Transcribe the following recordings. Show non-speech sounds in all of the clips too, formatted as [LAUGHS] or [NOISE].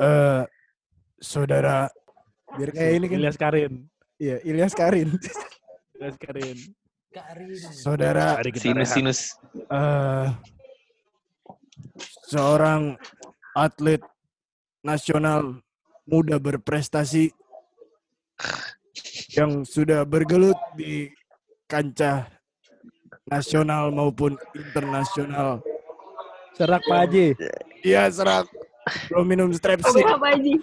eh saudara biar kayak ini kan Ilyas Karin. iya Ilyas Karin Ilyas Karin. saudara Mari kita Sinus rehat. sinus. eh seorang atlet nasional muda berprestasi yang sudah bergelut di kancah nasional maupun internasional. Serak Pak Haji. Iya serak. Belum minum strepsil. Apa Haji?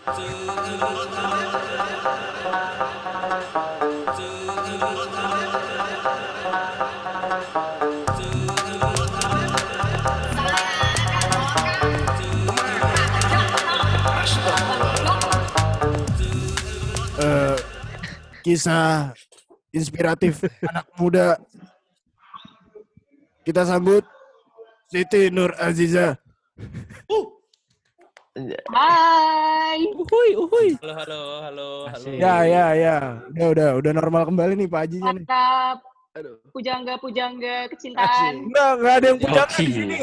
eh, kisah inspiratif anak muda. Kita sambut Siti Nur Aziza. Hai. Uhuy, uhuy. Halo halo halo halo. Ya, ya, ya. Udah, udah, udah normal kembali nih Pak nih. Mantap. Aduh. Pujangga-pujangga kecintaan. Enggak, enggak ada yang Oke. di sini.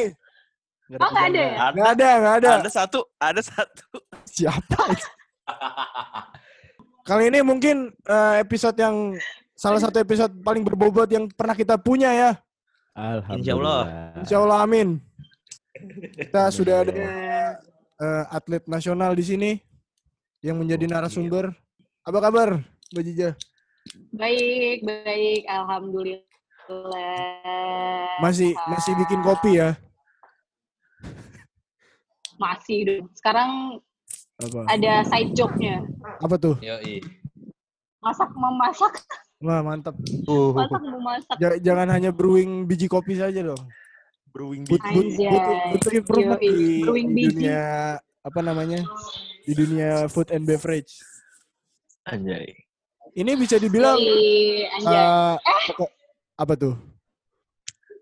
Oh, nggak ada ya? Enggak ada, enggak ada. Ada satu, ada satu. Siapa? [LAUGHS] Kali ini mungkin eh, episode yang salah satu episode paling berbobot yang pernah kita punya ya. Alhamdulillah. Insya Allah. Insya Allah amin. Kita sudah ada eh, atlet nasional di sini yang menjadi narasumber. Apa kabar, Mbak Jija? Baik, baik. Alhamdulillah. Masih masih bikin kopi ya? [LAUGHS] Masih dong. Sekarang Apa? ada side job-nya. Apa tuh? Yo Masak memasak, Wah, mantap. Uh, masak memasak. Ja- jangan hanya brewing biji kopi saja dong. Brewing But, but, butuh, butuh improvement di, Brewing dunia apa namanya? Di dunia food and beverage. Anjay. Ini bisa dibilang Yoi, anjay. eh, pokok- apa tuh?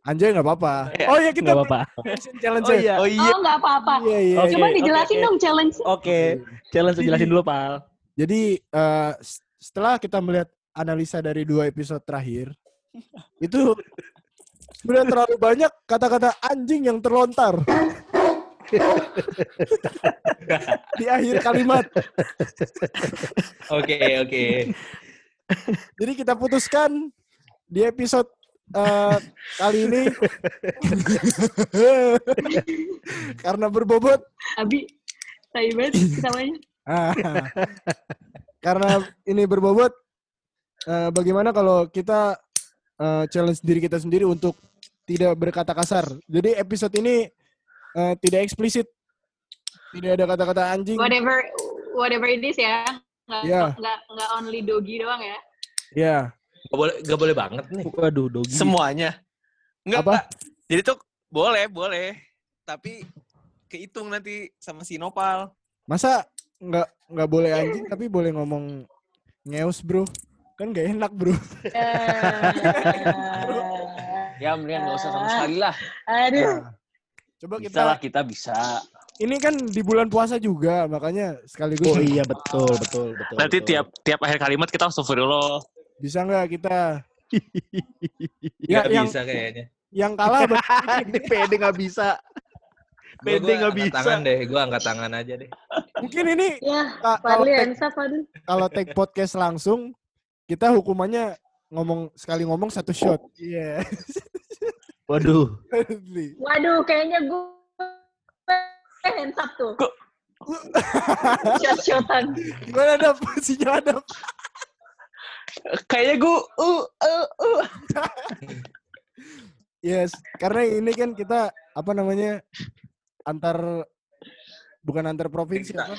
Anjay nggak apa-apa. Eh, Oh ya kita Nggak apa-apa. challenge. Oh iya. Oh iya. oh, nggak apa-apa. Iya iya. Oke. Coba dijelasin oke. dong challenge. Oke. Challenge jelasin dulu, Pal. Jadi eh, s- setelah kita melihat analisa dari dua episode terakhir, itu sudah terlalu banyak kata-kata anjing yang terlontar di akhir kalimat. Oke oke. Jadi kita putuskan di episode eh, kali ini karena berbobot Abi, tai banget ketawanya. Ah. Karena ini berbobot, eh, bagaimana kalau kita eh, challenge diri kita sendiri untuk tidak berkata kasar. Jadi episode ini eh, tidak eksplisit, tidak ada kata-kata anjing. Whatever, whatever it is ya. Nggak, Iya. nggak, nggak only dogi doang ya. Ya, Gak boleh gak boleh banget nih. Waduh, dogi. Semuanya. Enggak, Apa? Jadi tuh boleh, boleh. Tapi kehitung nanti sama si Nopal. masa nggak nggak boleh anjing tapi boleh ngomong ngeus bro? Kan gak enak bro. [LAUGHS] Ya mendingan nggak usah sama sekali lah. Aduh. Coba Bisa kita, lah kita bisa. ini kan di bulan puasa juga, makanya sekaligus Oh iya, betul, betul, betul. Nanti betul. tiap tiap akhir kalimat kita astagfirullah. bisa nggak kita? Ya, Ya, yang bisa kayaknya. yang kalah [LAUGHS] berarti ini pede nggak bisa. Gua nggak angkat bisa. Tangan deh, gua angkat tangan aja deh. mungkin ini Ya, ka- kalau aduh. kalau tag podcast langsung kita hukumannya ngomong sekali ngomong satu shot. Iya. [LAUGHS] Waduh. Waduh, kayaknya gue hands up tuh. [LAUGHS] Shot-shotan. Gimana ada posisinya ada? Kayaknya gua uh uh uh. [LAUGHS] Yes, karena ini kan kita apa namanya antar bukan antar provinsi apa?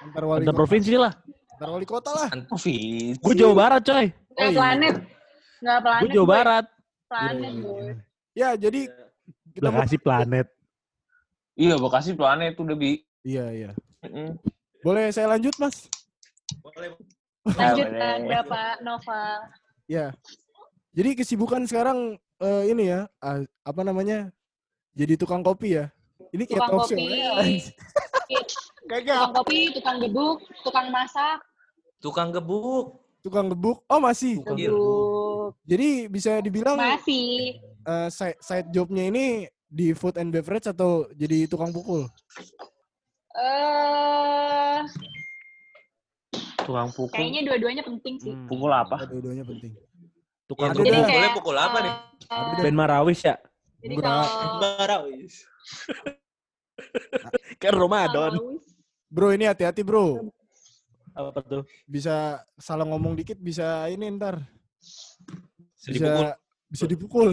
Antar wali Antar kota. provinsi lah. Antar wali kota lah. Antovis. Gue Jawa Barat, coy. Nggak Oh, iya. planet. Nggak planet. Gue Jawa. Barat. Planet, Iya, boy. Ya, jadi kita mau Bekasi planet. Iya Bekasi planet udah bi. Iya, iya. Mm-mm. Boleh saya lanjut, Mas? Boleh. Lanjut. Anda, Pak Nova. Ya. Jadi kesibukan sekarang eh, ini ya, ah, apa namanya? Jadi tukang kopi ya. Ini kayak Tukang talk show. kopi. [LAUGHS] ya. Kagak. Tukang kopi, tukang gebuk, tukang masak, Tukang gebuk. Tukang gebuk. Oh, masih. Tukang gebuk. Jadi bisa dibilang Masih. eh, side, side jobnya ini di food and beverage atau jadi tukang pukul? Eh, Tukang pukul. Kayaknya dua-duanya penting sih. Hmm. Pukul apa? Dua-duanya penting. Tukang deh. pukul. kayak, pukul apa nih? eh, Ben Marawis ya? jadi Enggak. kalau Barawis. Kan Ramadan. haus, Bro ini hati-hati bro. Apa tuh? Bisa salah ngomong dikit bisa ini ntar. Bisa dipukul. Bisa dipukul.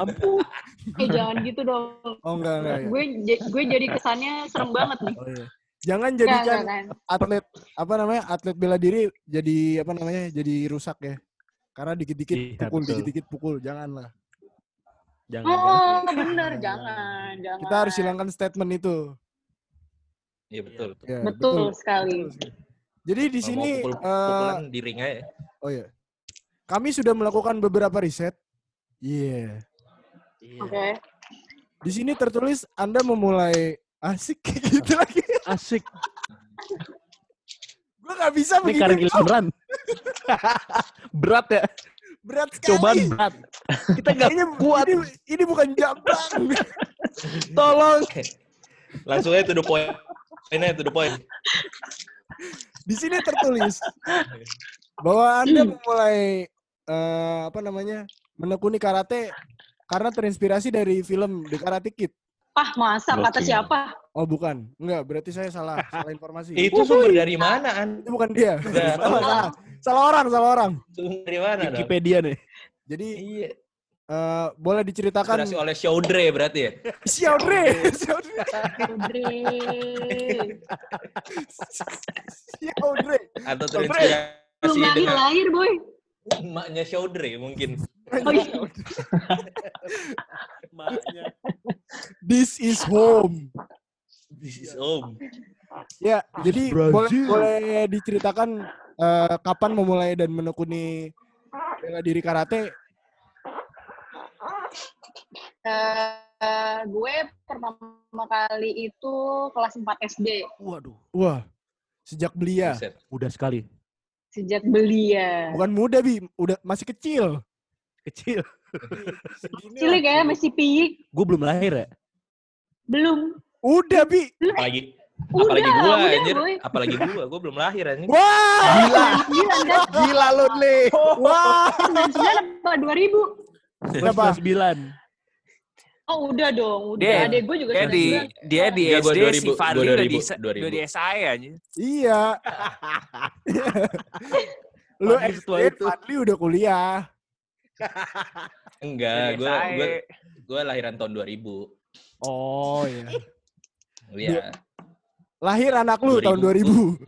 Ampun. eh jangan gitu dong. Oh enggak enggak. ya. Gue gue jadi kesannya serem banget nih. Oh iya. Jangan enggak kan. atlet apa namanya atlet bela diri jadi apa namanya jadi rusak ya. Karena dikit-dikit Iya, pukul, dikit-dikit pukul, janganlah. Jangan. jangan. Oh, bener, jangan, jangan. Kita harus hilangkan statement itu. Iya betul. Ya, Betul sekali. Jadi di Kalau sini pukul, eh, pukulan di ring aja. oh ya. Kami sudah melakukan beberapa riset. Iya. Iya. Oke. Di sini tertulis Anda memulai asik [LAUGHS] gitu lagi. Asik. Gue nggak bisa Ini begitu. beneran. [LAUGHS] berat ya. Berat sekali. Cobaan berat. Kita nggak Ini, kuat. ini, ini bukan jambang. Tolong. Langsung aja to the point. Ini to the point. Di sini tertulis bahwa Anda memulai eh, apa namanya menekuni karate karena terinspirasi dari film The Karate Kid. Ah, masa kata Gokil. siapa? Oh bukan, enggak. Berarti saya salah, salah informasi. Itu sumber dari mana, An? Itu bukan dia. Salah, salah. Salah orang, salah orang. Sumber dari mana dong? Wikipedia nih. Jadi Iya. Eh, boleh diceritakan Inspirasi oleh Shaudre berarti ya? [LAUGHS] Andre. Xiaodre. Atau Belum terinspirasi lahir dengan lahir, boy. emaknya Shaudre mungkin. Oh, iya. This is home. This is home. Ya, jadi Brazil. boleh boleh diceritakan eh, kapan memulai dan menekuni bela diri karate? Eh, gue pertama kali itu kelas 4 SD. Waduh. Wah, sejak belia. Udah sekali. Sejak belia. Bukan muda, Bi. Udah masih kecil. Kecil. Lah. ya, masih piik. Gue belum lahir ya. Belum. Udah, Bi. Apalagi Udah, apalagi gua udah, anjir. boy. Apalagi gua, gua belum lahir anjir. Wah, Gila. Sembilan kan? Gila lu, Le. wah. 99 apa 2000? Berapa? 99. Oh udah dong, udah. Dia- Adek gue juga Dia di 99. dia di Iya, SD 2000, si Fadli udah di 2000, [LAUGHS] [LAUGHS] udah di SI anjir. Iya. Lu Fadli SD, itu. Fadli udah kuliah. Enggak, SI. gua gua lahiran tahun 2000. Oh, iya. [LAUGHS] Iya. Lahir anak lu 2000. tahun 2000.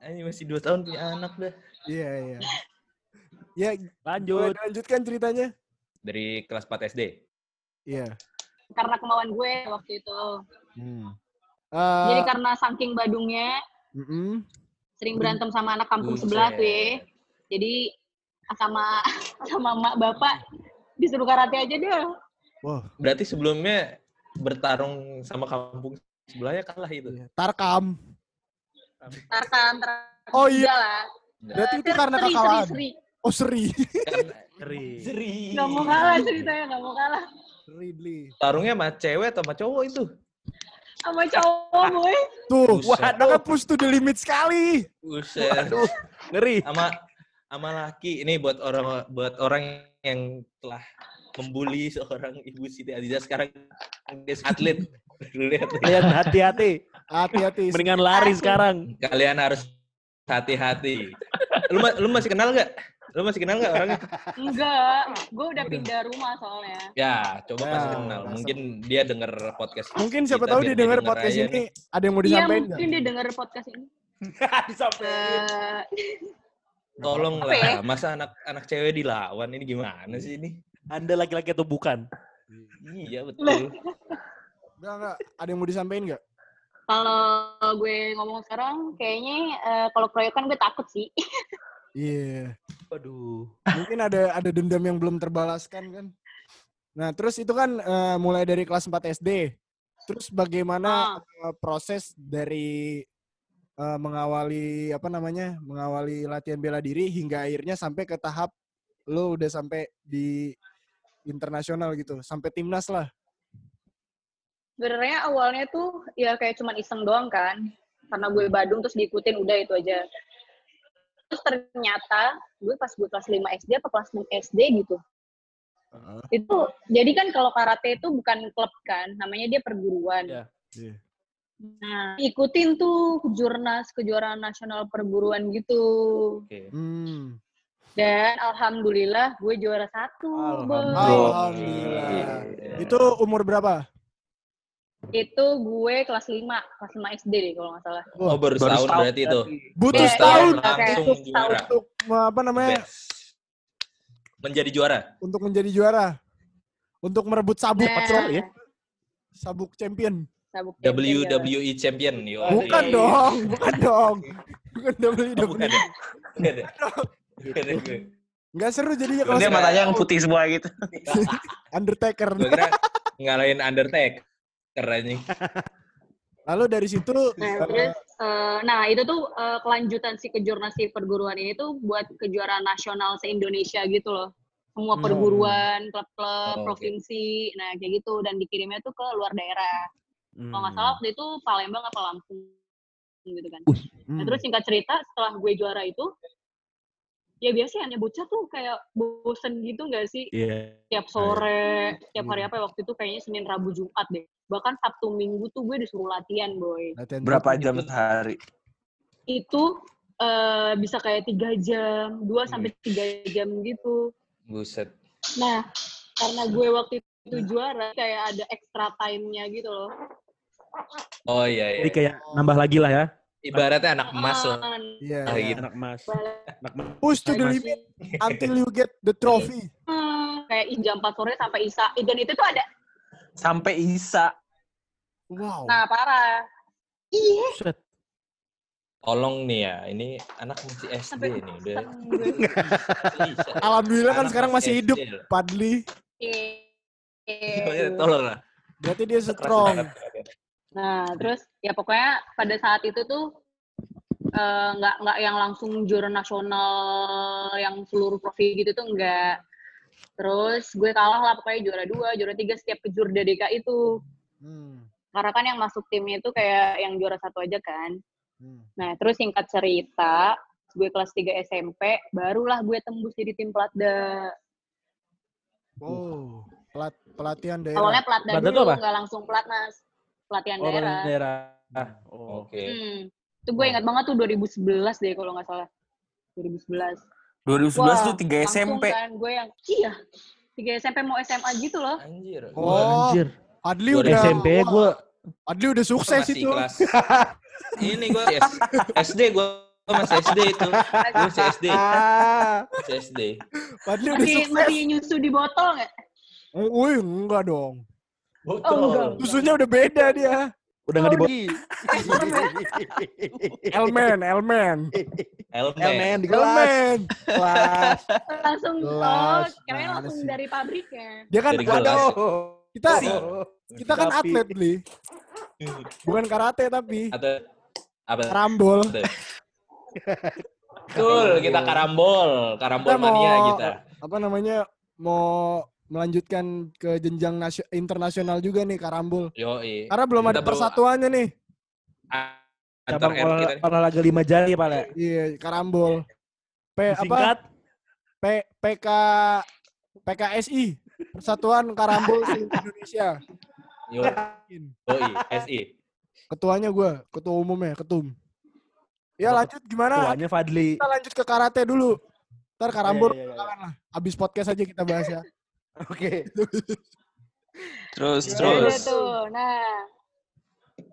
Anjir masih 2 tahun punya anak dah. Iya, iya. Ya, Lanjut. dilanjutkan ceritanya? Dari kelas 4 SD. Iya. Karena kemauan gue waktu itu. Hmm. Eh, Jadi karena saking badungnya, mm-mm. sering berantem sama anak kampung Buset. sebelah tuh ya. Jadi sama sama mak bapak disuruh karate aja deh. Wah, Berarti sebelumnya bertarung sama kampung sebelahnya kalah itu. iya. Tarkam. Tarkan Oh, iya. tiga lah. Berarti itu Seri, karena seri, kekalahan. Seri, Oh, Seri. [LAUGHS] Seri. seri. Gak mau kalah ceritanya, gak mau kalah. Ridley. Tarungnya sama cewek atau sama cowok itu? Sama cowok boy. Tuh, Buset. waduh, kan push to the limit sekali. Buset. Waduh. Ngeri. sama sama laki ini buat orang buat orang yang telah membuli seorang ibu Siti Adiza sekarang dia atlet. Kalian hati-hati. Hati-hati. Mendingan lari sekarang. kalian harus hati-hati lu lu masih kenal nggak lu masih kenal nggak orangnya Enggak, gue udah pindah rumah soalnya. ya coba Ya, masih kenal langsung. mungkin dia denger podcast Mungkin siapa tahu dia dengar denger podcast ini. nih. Ada yang mau Iya disampaikan nggak? mungkin dia denger podcast ini. [LAUGHS] Disampaikan. Eh, tolong Apa ya? masa anak anak cewek dilawan ini gimana sih ini Anda laki-laki atau bukan? iya betul Enggak, enggak. Ada yang mau disampaikan nggak? kalau gue ngomong sekarang, kayaknya eh, kalau keroyokan gue takut sih. [LAUGHS] Iya. Waduh. Mungkin ada ada dendam yang belum terbalaskan kan. Nah, terus itu kan eh, mulai dari kelas 4 SD. Terus bagaimana eh, proses dari eh, mengawali apa namanya? mengawali latihan bela diri hingga akhirnya sampai ke tahap lo udah sampai di internasional gitu, sampai timnas lah. sebenarnya awalnya tuh ya kayak cuman iseng doang kan. Karena gue Badung terus diikutin udah itu aja. Terus ternyata gue pas gue kelas 5 SD atau kelas 6 SD gitu. Heeh. Itu jadi kan kalau karate itu bukan klub kan, namanya dia perguruan. Iya. Iya. Nah, ikutin tuh jurnas kejuaraan nasional perguruan gitu. Oke. Hmm. Dan alhamdulillah gue juara satu, Boy. Alhamdulillah. Itu umur berapa? Itu gue kelas 5, kelas 5 SD deh kalau nggak salah. Oh, baru setahun berarti itu. Butuh Iya, setahun iya, kayak langsung setahun. juara. untuk apa namanya? Best. Menjadi juara. Untuk menjadi juara. Untuk merebut sabuk Nah, Cok, ya. Sabuk champion. sabuk champion, ya. WWE champion. Yo, Bukan iya. dong, bukan dong. Bukan Oh, bukan WWE. ya? Bukan ya? Bukan ya, gue. Enggak seru jadinya kalau Dia matanya yang putih semua gitu. [LAUGHS] Undertaker. Gue kira ngalahin Undertaker anjing. [LAUGHS] Lalu dari situ Nah, eh, terus, eh, nah itu tuh eh, kelanjutan si kejurnas si perguruan ini tuh buat kejuaraan nasional se-Indonesia gitu loh. Semua Hmm. perguruan, klub-klub, Oh, oke. provinsi, nah kayak gitu. Dan dikirimnya tuh ke luar daerah. Kalau nggak salah waktu itu Palembang apa Lampung gitu kan. Nah, hmm, terus singkat cerita, setelah gue juara itu, ya biasanya bocah tuh kayak bosen gitu nggak sih? Iya. Tiap sore, tiap hari Iya. apa ya, waktu itu kayaknya Senin, Rabu, Jumat deh. Bahkan Sabtu, Minggu tuh gue disuruh latihan, boy. latihan Berapa jam sehari? Itu eh, bisa kayak tiga jam, dua sampai tiga jam gitu. Buset. Nah, karena gue waktu itu juara, kayak ada extra time-nya gitu loh. Oh iya Jadi iya. kayak nambah lagi lah ya. Ibaratnya anak emas loh. Ah, Iya. Ah, gitu. Anak emas. Anak emas. Push to the limit until you get the trophy. hmm, kayak jam 4 sore sampai Isa. Dan itu tuh ada, Sampai Isa. Wow. nah parah. Iya. Tolong nih ya, ini anak masih SD sampai nih udah. Alhamdulillah kan Anak sekarang masih hidup, loh. Padli. Iya. Tolong lah. Berarti dia Keras strong. Nah, terus ya pokoknya pada saat itu tuh eh, nggak nggak yang langsung juara nasional yang seluruh provinsi gitu tuh enggak. Terus gue kalah lah pokoknya juara dua, juara tiga setiap kejurda DKI itu. Hmm. Karena kan yang masuk timnya itu kayak yang juara satu aja kan. Hmm. Nah, terus singkat cerita, gue kelas 3 SMP, barulah gue tembus jadi tim Platda. Oh, pelat pelatihan daerah. Awalnya tuh dulu, nggak langsung Platnas. Pelatihan Oh, daerah. daerah. Oh. Oke. Hmm. Itu gue ingat banget tuh 2011 deh kalau nggak salah. 2011. 2011 Wah, tuh 3 langsung SMP. kan gue yang, iya. 3 SMP mau SMA gitu loh. Anjir. Oh, Anjir. Adli udah SMP gue Adli udah sukses masih itu. kelas. [LAUGHS] Ini gue SD gue masih SD itu. Gue masih SD. Masih SD. Adli udah Masih, sukses. masih nyusu di botol nggak? Oh, Wih, enggak dong. Oh, enggak. Susunya udah beda dia. udah nggak dibawa. [LAUGHS] Elmen, Elmen. Elmen. Elmen di kelas. Elmen. Kelas. Langsung, oh, Kelas. kayaknya Mana langsung sih? dari pabriknya. Dia kan waduh, kita Oh. kita kan Tapi- atlet, Li. Bukan karate tapi Atau apa? karambol. Betul, kita karambol, karambol Kita mau- mania kita. Apa namanya? Mau melanjutkan ke jenjang nasio- internasional juga nih karambol. Yoi. Karena belum Kita ada persatuannya nih. Cabang olah- olahraga lima jari Pak Le. Iya, karambol. P apa? P PK PKSI Persatuan Karambol Indonesia. Yo- Yoi, SI. Ketuanya gue, ketua umumnya, ketum. Ya lanjut gimana? Tuanya Fadli. Kita lanjut ke karate dulu. Ntar karambol Iya, iya, iya. belakangan lah. Abis podcast aja kita bahas ya. Oke. Terus, Ya terus. udah tuh. Nah,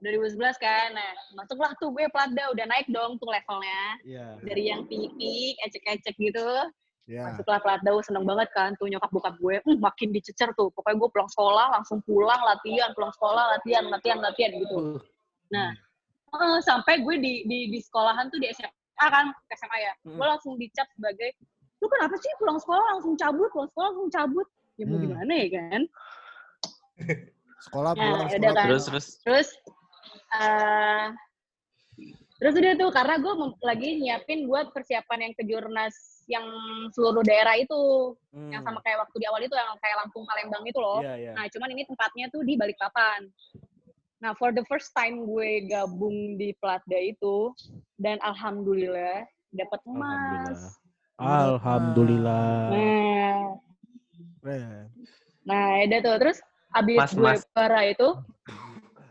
2011 kan. Nah, masuklah tuh gue Platda udah naik dong tuh levelnya. Iya. Dari yang pipik, ecek-ecek gitu. Ya. Masuklah Platda, uh, seneng banget kan tuh nyokap bokap gue. Hmm, makin dicecer tuh. Pokoknya gue pulang sekolah, langsung pulang, latihan, pulang sekolah, latihan, latihan, latihan gitu. Nah, eh, sampai gue di, di, di sekolahan tuh di SMA kan, SMA ya. Gue langsung dicap sebagai, lu kenapa sih pulang sekolah langsung cabut, pulang sekolah langsung cabut? Ya mau Hmm. gimana ya kan? [LAUGHS] Sekolah Nah, pulang, yaudah sekolah kan. Terus, terus. Terus, eh terus udah tuh, karena gue lagi nyiapin buat persiapan yang kejurnas yang seluruh daerah itu. Yang sama kayak waktu di awal itu, yang kayak Lampung, Palembang itu loh. Iya, iya. Nah, cuman ini tempatnya tuh di Balikpapan. Nah, for the first time gue gabung di Platda itu, dan alhamdulillah dapat emas. Alhamdulillah. Nah, Keren. nah itu tuh. Terus abis Mas, gue mas. juara itu,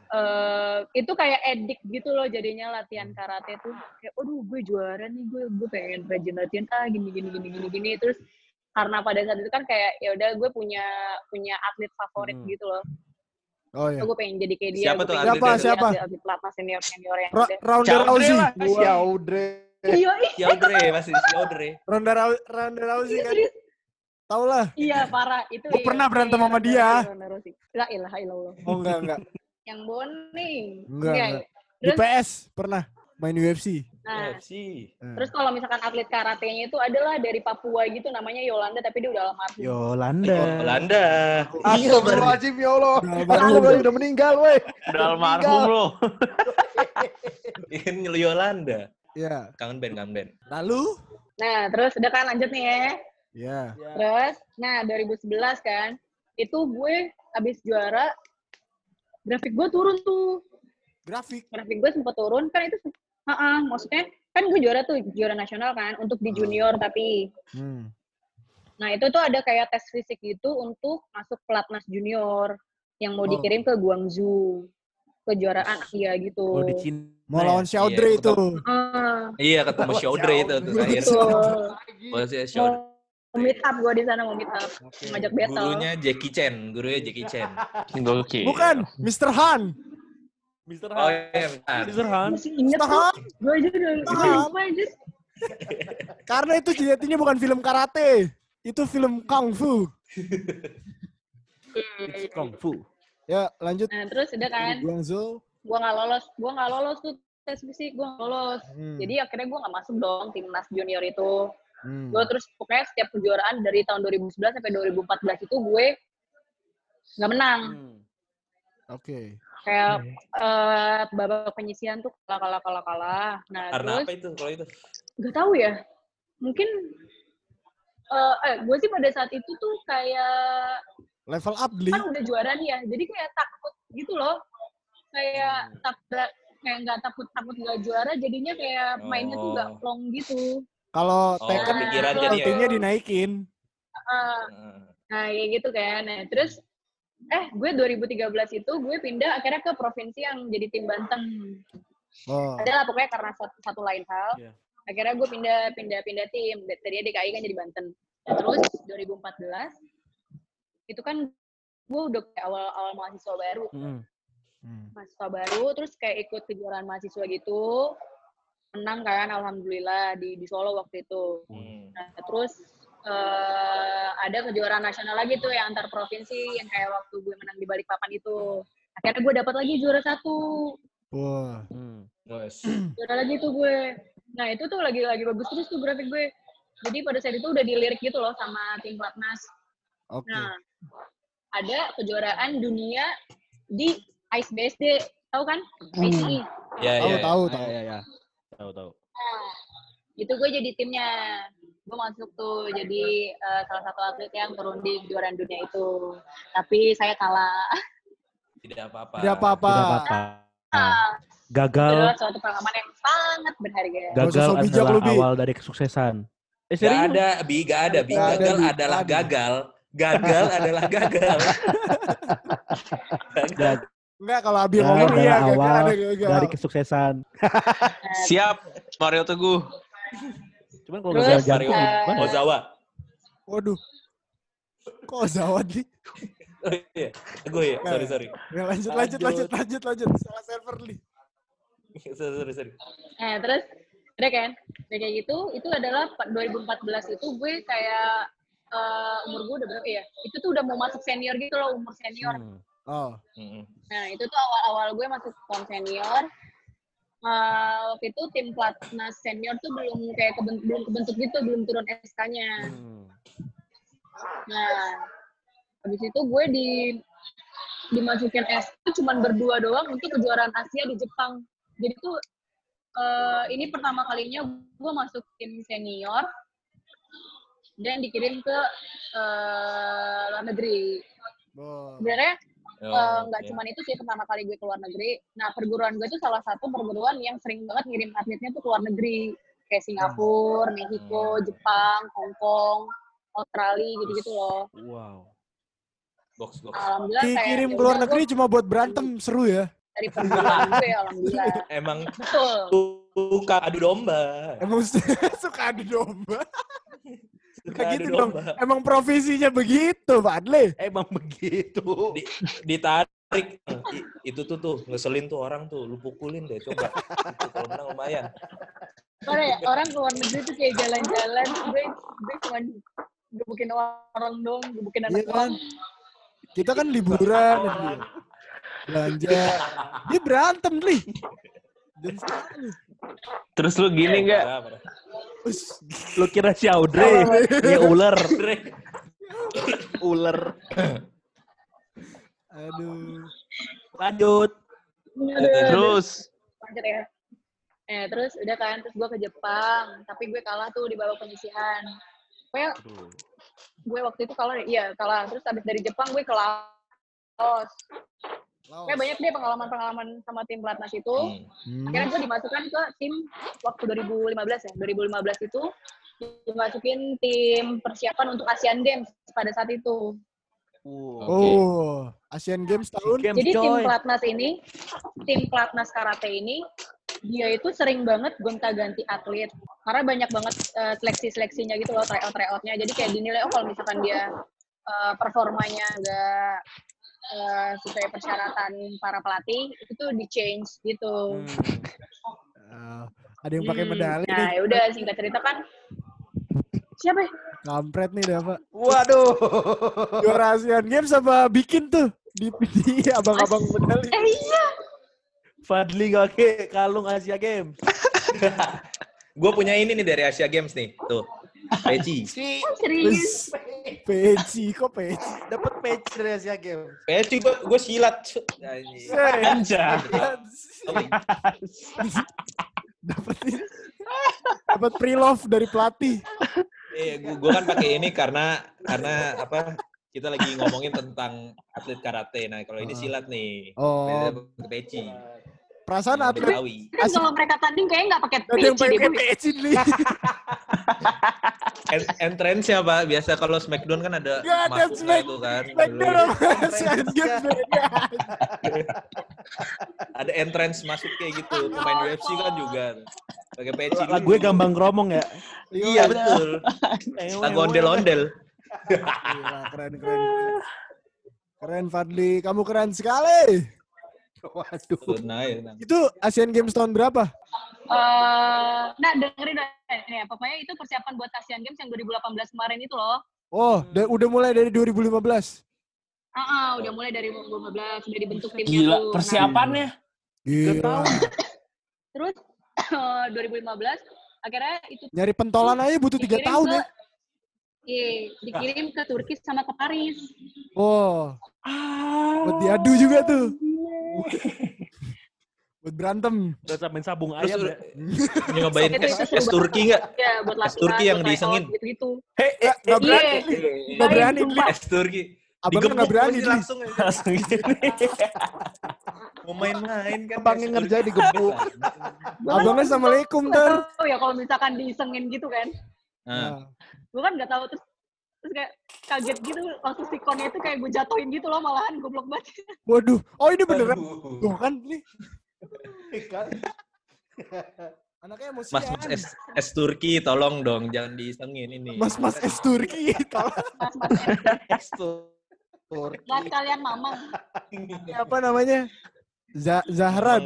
eh itu kayak edik gitu loh jadinya latihan karate tuh. Kayak, aduh gue juara nih, gue gue pengen rajin latihan ah gini gini gini gini gini. Terus karena pada saat itu kan kayak ya udah gue punya punya atlet favorit Hmm. gitu loh. Oh ya. gue pengen jadi kayak dia. Siapa gue tuh atletnya? jadi Siapa, Atlet, atlet pelatnas senior senior yang Ra ada. Ronda Rousey. lah. Yaudre. Iya, iya, Yaudre masih Yaudre. Ronda Rou- Ronda Rousey kan. Tau lah. Iya, parah. Itu Gua iya. pernah berantem Iya, sama dia. La ilaha illallah. Oh enggak enggak. Yang boning. Enggak, Iya, enggak. iya. Di Terus, PS pernah main UFC. nah, sih. Eh. terus kalau misalkan atlet karatenya itu adalah dari Papua gitu, namanya Yolanda, tapi dia udah almarhum. Yolanda. Belanda. Astagfirullahaladzim ya Allah. Almarhum. udah meninggal, woi. Udah almarhum lo. [LAUGHS] Ini Yolanda. Iya. Kangen band, kangen band. Lalu? Nah, terus udah kan lanjut nih ya. Ya. Terus, nah 2011 kan, itu gue abis juara, grafik gue turun tuh. Grafik. grafik gue sempat turun kan itu Heeh, maksudnya kan gue juara tuh juara nasional kan untuk di junior tapi Hmm. nah itu tuh ada kayak tes fisik gitu untuk masuk pelatnas junior yang mau Oh. dikirim ke Guangzhou kejuaraan Asia gitu. Oh, di Cina. Mau lawan Shaudre Iya, itu. Heeh, Iya, ketemu Shaudre itu tuh betul. Mau meet up gue di sana mau meet up, ngajak battle. Gurunya Jackie Chan, gurunya Jackie Chan. Gokil. Bukan, Mr. Han. Mr. Oh iya, bentar. Mr. Han. Masih inget Mr. Han. gue aja udah lupa aja. Karena itu sejatinya bukan film karate. Itu film kung fu. It's Kung Fu. Ya, lanjut. Nah terus udah kan, Guangzhou. gue nggak lolos, gue nggak lolos tuh tes fisik, gue nggak lolos. Hmm. Jadi akhirnya gue nggak masuk dong timnas junior itu. Hmm. Gue terus pokoknya setiap kejuaraan dari tahun 2011 sampai 2014 itu gue nggak menang. Hmm. Oke. Kayak eh, babak penyisian tuh kalah kalah kalah kalah. Nah Karena terus apa itu kalau itu? nggak tahu ya. Mungkin eh, eh gue sih pada saat itu tuh kayak Level up, Gli. kan udah juara nih ya. Jadi kayak takut gitu loh. Kayak takut kayak nggak takut takut nggak juara jadinya kayak mainnya tuh nggak Oh. plong gitu. Kalau Oh, Tekken jadi ya. dinaikin. Eh, Nah, kayak gitu kan. Nah, terus eh gue 2013 itu gue pindah akhirnya ke provinsi yang jadi tim Banten. Oh. Adalah pokoknya karena satu, satu lain hal. Iya. Akhirnya gue pindah pindah pindah tim. Tadinya DKI kan jadi Banten. Nah, terus 2014 itu kan gue udah kayak awal-awal mahasiswa baru, Hmm. Hmm. mahasiswa baru, terus kayak ikut kejuaraan mahasiswa gitu, menang kan, alhamdulillah di di Solo waktu itu. Hmm. Nah, terus eh, ada kejuaraan nasional lagi tuh yang antar provinsi yang kayak waktu gue menang di Balikpapan itu. Akhirnya gue dapat lagi juara satu. Wah. Hmm. Guys. [CLEARS THROAT] Juara lagi tuh gue. Nah, itu tuh lagi lagi bagus terus tuh grafik gue. Jadi pada saat itu udah dilirik gitu loh sama tim Platnas. Oke. Nah, ada kejuaraan dunia di ICE BSD. Tahu kan? ICE. Ya, Tahu, ya. tahu, Ah, tahu. ya, ya. Tahu, tahu. Nah, itu gue jadi timnya. Gue masuk tuh jadi eh, salah satu atlet yang turun di kejuaraan dunia itu. Tapi saya kalah. [LAUGHS] Tidak apa-apa. Tidak apa-apa. Tidak apa-apa. Ah, Itu Gagal, adalah suatu pengalaman yang sangat berharga. Gagal adalah lu, Bi. awal dari kesuksesan. Eh, Gak ada, Bi, gak ada, Bi. Ada, Gagal Bi. adalah ada. gagal. Gagal adalah gagal. [LAUGHS] Gag- Enggak, kalau Abi Gak ngomong iya, awal gagal ada gagal. dari kesuksesan. Nah, [LAUGHS] Siap, Mario Teguh. Cuman kalau gagal Mario eh, gimana? Ozawa. Waduh. Kok zawat nih? Oh, iya. Gue ya, sorry, sorry. Ya, lanjut, lanjut, lanjut, lanjut, lanjut. Salah server nih. sorry, sorry, sorry. Nah, terus udah kan? Udah kayak gitu, itu adalah pa- 2014 itu gue kayak eh, umur gue udah berapa ya? Itu tuh udah mau masuk senior gitu loh, umur senior. Hmm. Oh. Nah, itu tuh awal-awal gue masuk pon senior. Eh, waktu itu tim pelatnas senior tuh belum kayak keben- belum kebentuk gitu, belum turun SK-nya. Hmm. Nah, habis itu gue di dimasukin SK cuma berdua doang untuk kejuaraan Asia di Jepang. Jadi tuh eh, ini pertama kalinya gue masuk tim senior dan dikirim ke eh, luar negeri. Oh. Sebenarnya Oh, Eh, nggak oke. cuman itu sih pertama kali gue keluar negeri. Nah perguruan gue tuh salah satu perguruan yang sering banget ngirim atletnya tuh keluar negeri kayak Singapura, Meksiko, Hmm. Jepang, Hong Kong, Australia gitu-gitu loh. Wow. Box box. Alhamdulillah Ki- kayak kirim ya ke luar udah, negeri gue cuma buat berantem seru ya. dari perguruan gue alhamdulillah. [LAUGHS] Emang Betul. suka adu domba. Emang [LAUGHS] suka adu domba. Adu gitu dong. domba. Emang profesinya begitu, Pak Adle. Emang begitu. Di- ditarik I- itu tuh tuh ngeselin tuh orang tuh lu pukulin deh coba Itu kalau menang lumayan ya, orang keluar negeri tuh kayak jalan-jalan, gue gue cuma gebukin orang dong, gebukin Iya anak kan? orang. Kita kan liburan, [LAUGHS] belanja. Dia berantem nih. Terus lu gini nggak? Parah. Us, Lu kira si Audrey? Ya ular. Ular. aduh. Lanjut. Terus lanjut ya. Eh, terus udah kan, terus gue ke Jepang, tapi gue kalah tuh di babak penyisihan. Pokoknya gue waktu itu kalah, iya kalah. Terus abis dari Jepang gue ke Laos. Kayak banyak deh pengalaman-pengalaman sama tim pelatnas itu. Hmm. Hmm. Akhirnya gue dimasukkan ke tim waktu 2015 ya. 2015 itu dimasukin tim persiapan untuk Asian Games pada saat itu. Wow. Oh, Asian Games tahun Games, Jadi tim pelatnas ini, tim pelatnas karate ini, dia itu sering banget gonta-ganti atlet. Karena banyak banget eh, seleksi-seleksinya gitu loh, tryout tryoutnya. Jadi kayak dinilai, oh kalau misalkan dia eh, performanya nggak eh, sesuai persyaratan para pelatih, itu tuh di change gitu. Ah, ada yang pakai Hmm, medali Nah, nih. ya udah singkat cerita kan, siapa ya? Kampret nih dah, Pak. Waduh. Juara Asian Games apa bikin tuh di, di abang-abang medali. Eh iya, Fadli pakai kalung Asia Games. [LAUGHS] Gue punya ini nih dari Asia Games nih. Tuh. Peci. [LAUGHS] Serius. Peci, kok peci? [LAUGHS] dapat patch dari Asia Games. Peci gue silat. Anjing. Anja. Dapat ini. Dapat pre-love dari pelatih. Eh, gue gue kan pakai ini karena karena apa? Kita lagi ngomongin tentang atlet karate. Nah, kalau ini Ah. silat nih. Oh. Peci. Perasaan atlet. Kan kalau mereka tanding kayaknya nggak pakai Gak ada yang peci deh, pakai peci nih. [LAUGHS] En- entrance-nya Pak, biasa kalau Smackdown kan ada Gak ada masuknya Smack- itu kan. Smackdown. Ada entrance masuk kayak gitu. Pemain UFC kan juga pakai peci. Lah gue gambang kromong ya. Iya betul. Lagu ondel-ondel. Gila, keren, keren. Keren Fadli, kamu keren sekali. [LAUGHS] Waduh. Nah, ya, nah. Itu Asian Games tahun berapa? Eh, nah dengerin deh, ini ya, pokoknya itu persiapan buat Asian Games yang 2018 kemarin itu loh. Oh, da- udah mulai dari 2015. Ah, ah, udah mulai dari 2015 udah dibentuk timnya Gila tuh. Nah, persiapannya. Gila. terus [COUGHS] eh, 2015 akhirnya itu Nyari pentolan aja butuh tiga tahun ke, ya. Iya, dikirim ke Turki sama ke Paris. Oh, Ah. buat diadu juga tuh. buat berantem. Udah main sabung Terus ayam udah ya. [LAUGHS] nyobain es, es Turki nggak? Ya, buat Es Turki yang buat diisengin. gitu-gitu. Hei, eh, Gak berani. Iya. Gak berani. Sumpah. Es Turki. Abang nggak berani. langsung aja. Langsung gini. [LAUGHS] Mau main-main kan. Abangnya ngerjain digebuk. Abangnya assalamualaikum nggak ntar. tahu ya kalau misalkan diisengin gitu kan. Nah, Nah, Gue kan nggak tahu terus terus kayak kaget gitu waktu si konnya itu kayak gue jatuhin gitu loh malahan goblok banget. waduh. Oh ini beneran. Tuh kan nih. Anaknya emosian. Mas, mas es, es Turki tolong dong jangan diisengin ini. Mas mas es Turki. tolong. Mas mas Es Turki. Buat kalian mamang. Ini apa namanya? Za Zahra.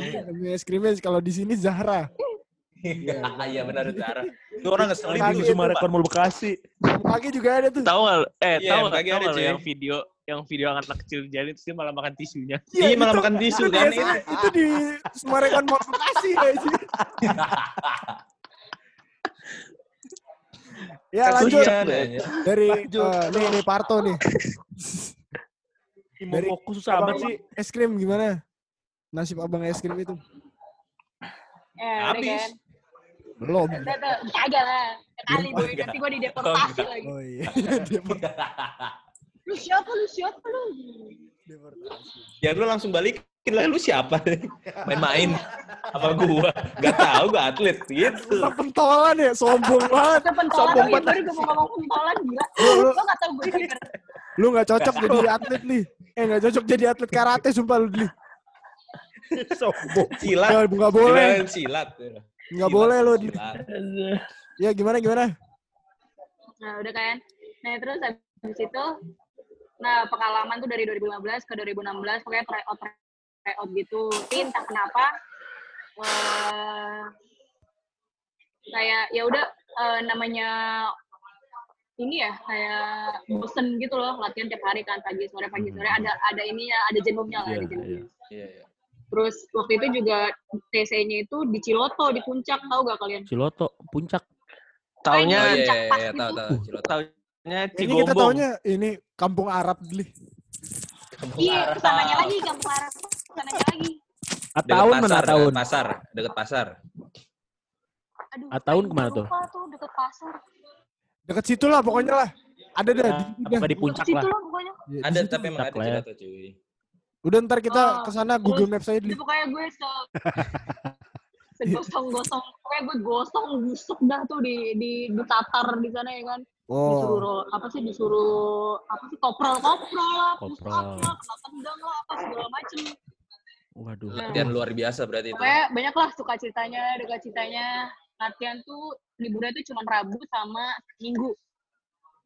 Es krimnya kalau di sini Zahra. Iya, [LAUGHS] iya benar Zara. Itu orang ngeselin tuh, Itu sumpah. Sumarekon Mall Bekasi. Pagi juga ada tuh. Tahu nggak? Eh, Iya, tahu nggak? pagi Tahu ada, nggak cuy. yang video yang video anak kecil jadi terus dia malah makan tisunya. Iya, malah itu- makan tisu kan. di- Itu di Sumarekon Mall Bekasi kayaknya. [LAUGHS] Ya lanjut Kasihan, ya. dari eh, nih nih Parto nih. Dari- fokus susah amat sih. Es krim gimana? Nasib abang es krim itu Eh, Habis. Kan. belum. Kagak lah. Kali Oh, gue enggak. nanti gue dideportasi Oh, enggak. lagi. Oh iya. [LAUGHS] Lu siapa lu siapa lu? Ya lu langsung balikin lah, lu siapa? [LAUGHS] Main-main. Apa gua? Gak tahu gua atlet gitu. Lu pentolan ya, sombong banget. Pentolan, Sombong iya banget. baru gue mau ngomong pentolan, gila. Lu, lu, Lo gak tau gue pikir. lu gak cocok jadi atlet nih. Eh gak cocok jadi atlet karate sumpah lu Dli. [LAUGHS] Sombong. Silat. Gak, gak boleh. Silat. Gak Silat, boleh lu. Ya gimana gimana? Nah udah kan. Nah terus habis itu, nah pengalaman tuh dari 2015 ke 2016, pokoknya tryout tryout gitu. Tapi entah kenapa, eh kayak ya udah eh, namanya ini ya kayak bosen gitu loh latihan tiap hari kan pagi sore pagi sore ada ada ininya ada jenuhnya lah ada Iya, jenuhnya. Iya, iya. Terus waktu itu juga TC-nya itu di Ciloto di puncak tahu gak kalian? Ciloto, puncak. Oh Taunya, iya, Puncak iya, pas iya, gitu. tahu, tahu. Ciloto. taunya Ini kita Cigombong. taunya ini kampung Arab Dli. Iya, ke sananya lagi kampung Arab. Ke sananya lagi. Ataun mana pasar, tahun? dekat pasar. Aduh, Ataun ke mana lupa tuh? tuh deket pasar. Deket situ lah pokoknya lah. Ada dah. Ya, di apa di Deket puncak situ lah. pokoknya. Ya, di Ada tapi emang ada ya. Ciloto cuy. Udah ntar kita Oh, ke sana Google Maps aja. Itu pokoknya gue se [LAUGHS] segosong-gosong. Pokoknya gue gosong busuk dah tuh di di di tatar di sana ya kan. Disuruh Oh. roll, apa sih disuruh apa sih koprol koprol lah, Koprol. lah, kena tendang lah, apa segala macem. Waduh. Latihan luar biasa berarti itu. Pokoknya banyak lah suka ceritanya, duka ceritanya. Latihan tuh liburnya tuh cuma Rabu sama Minggu.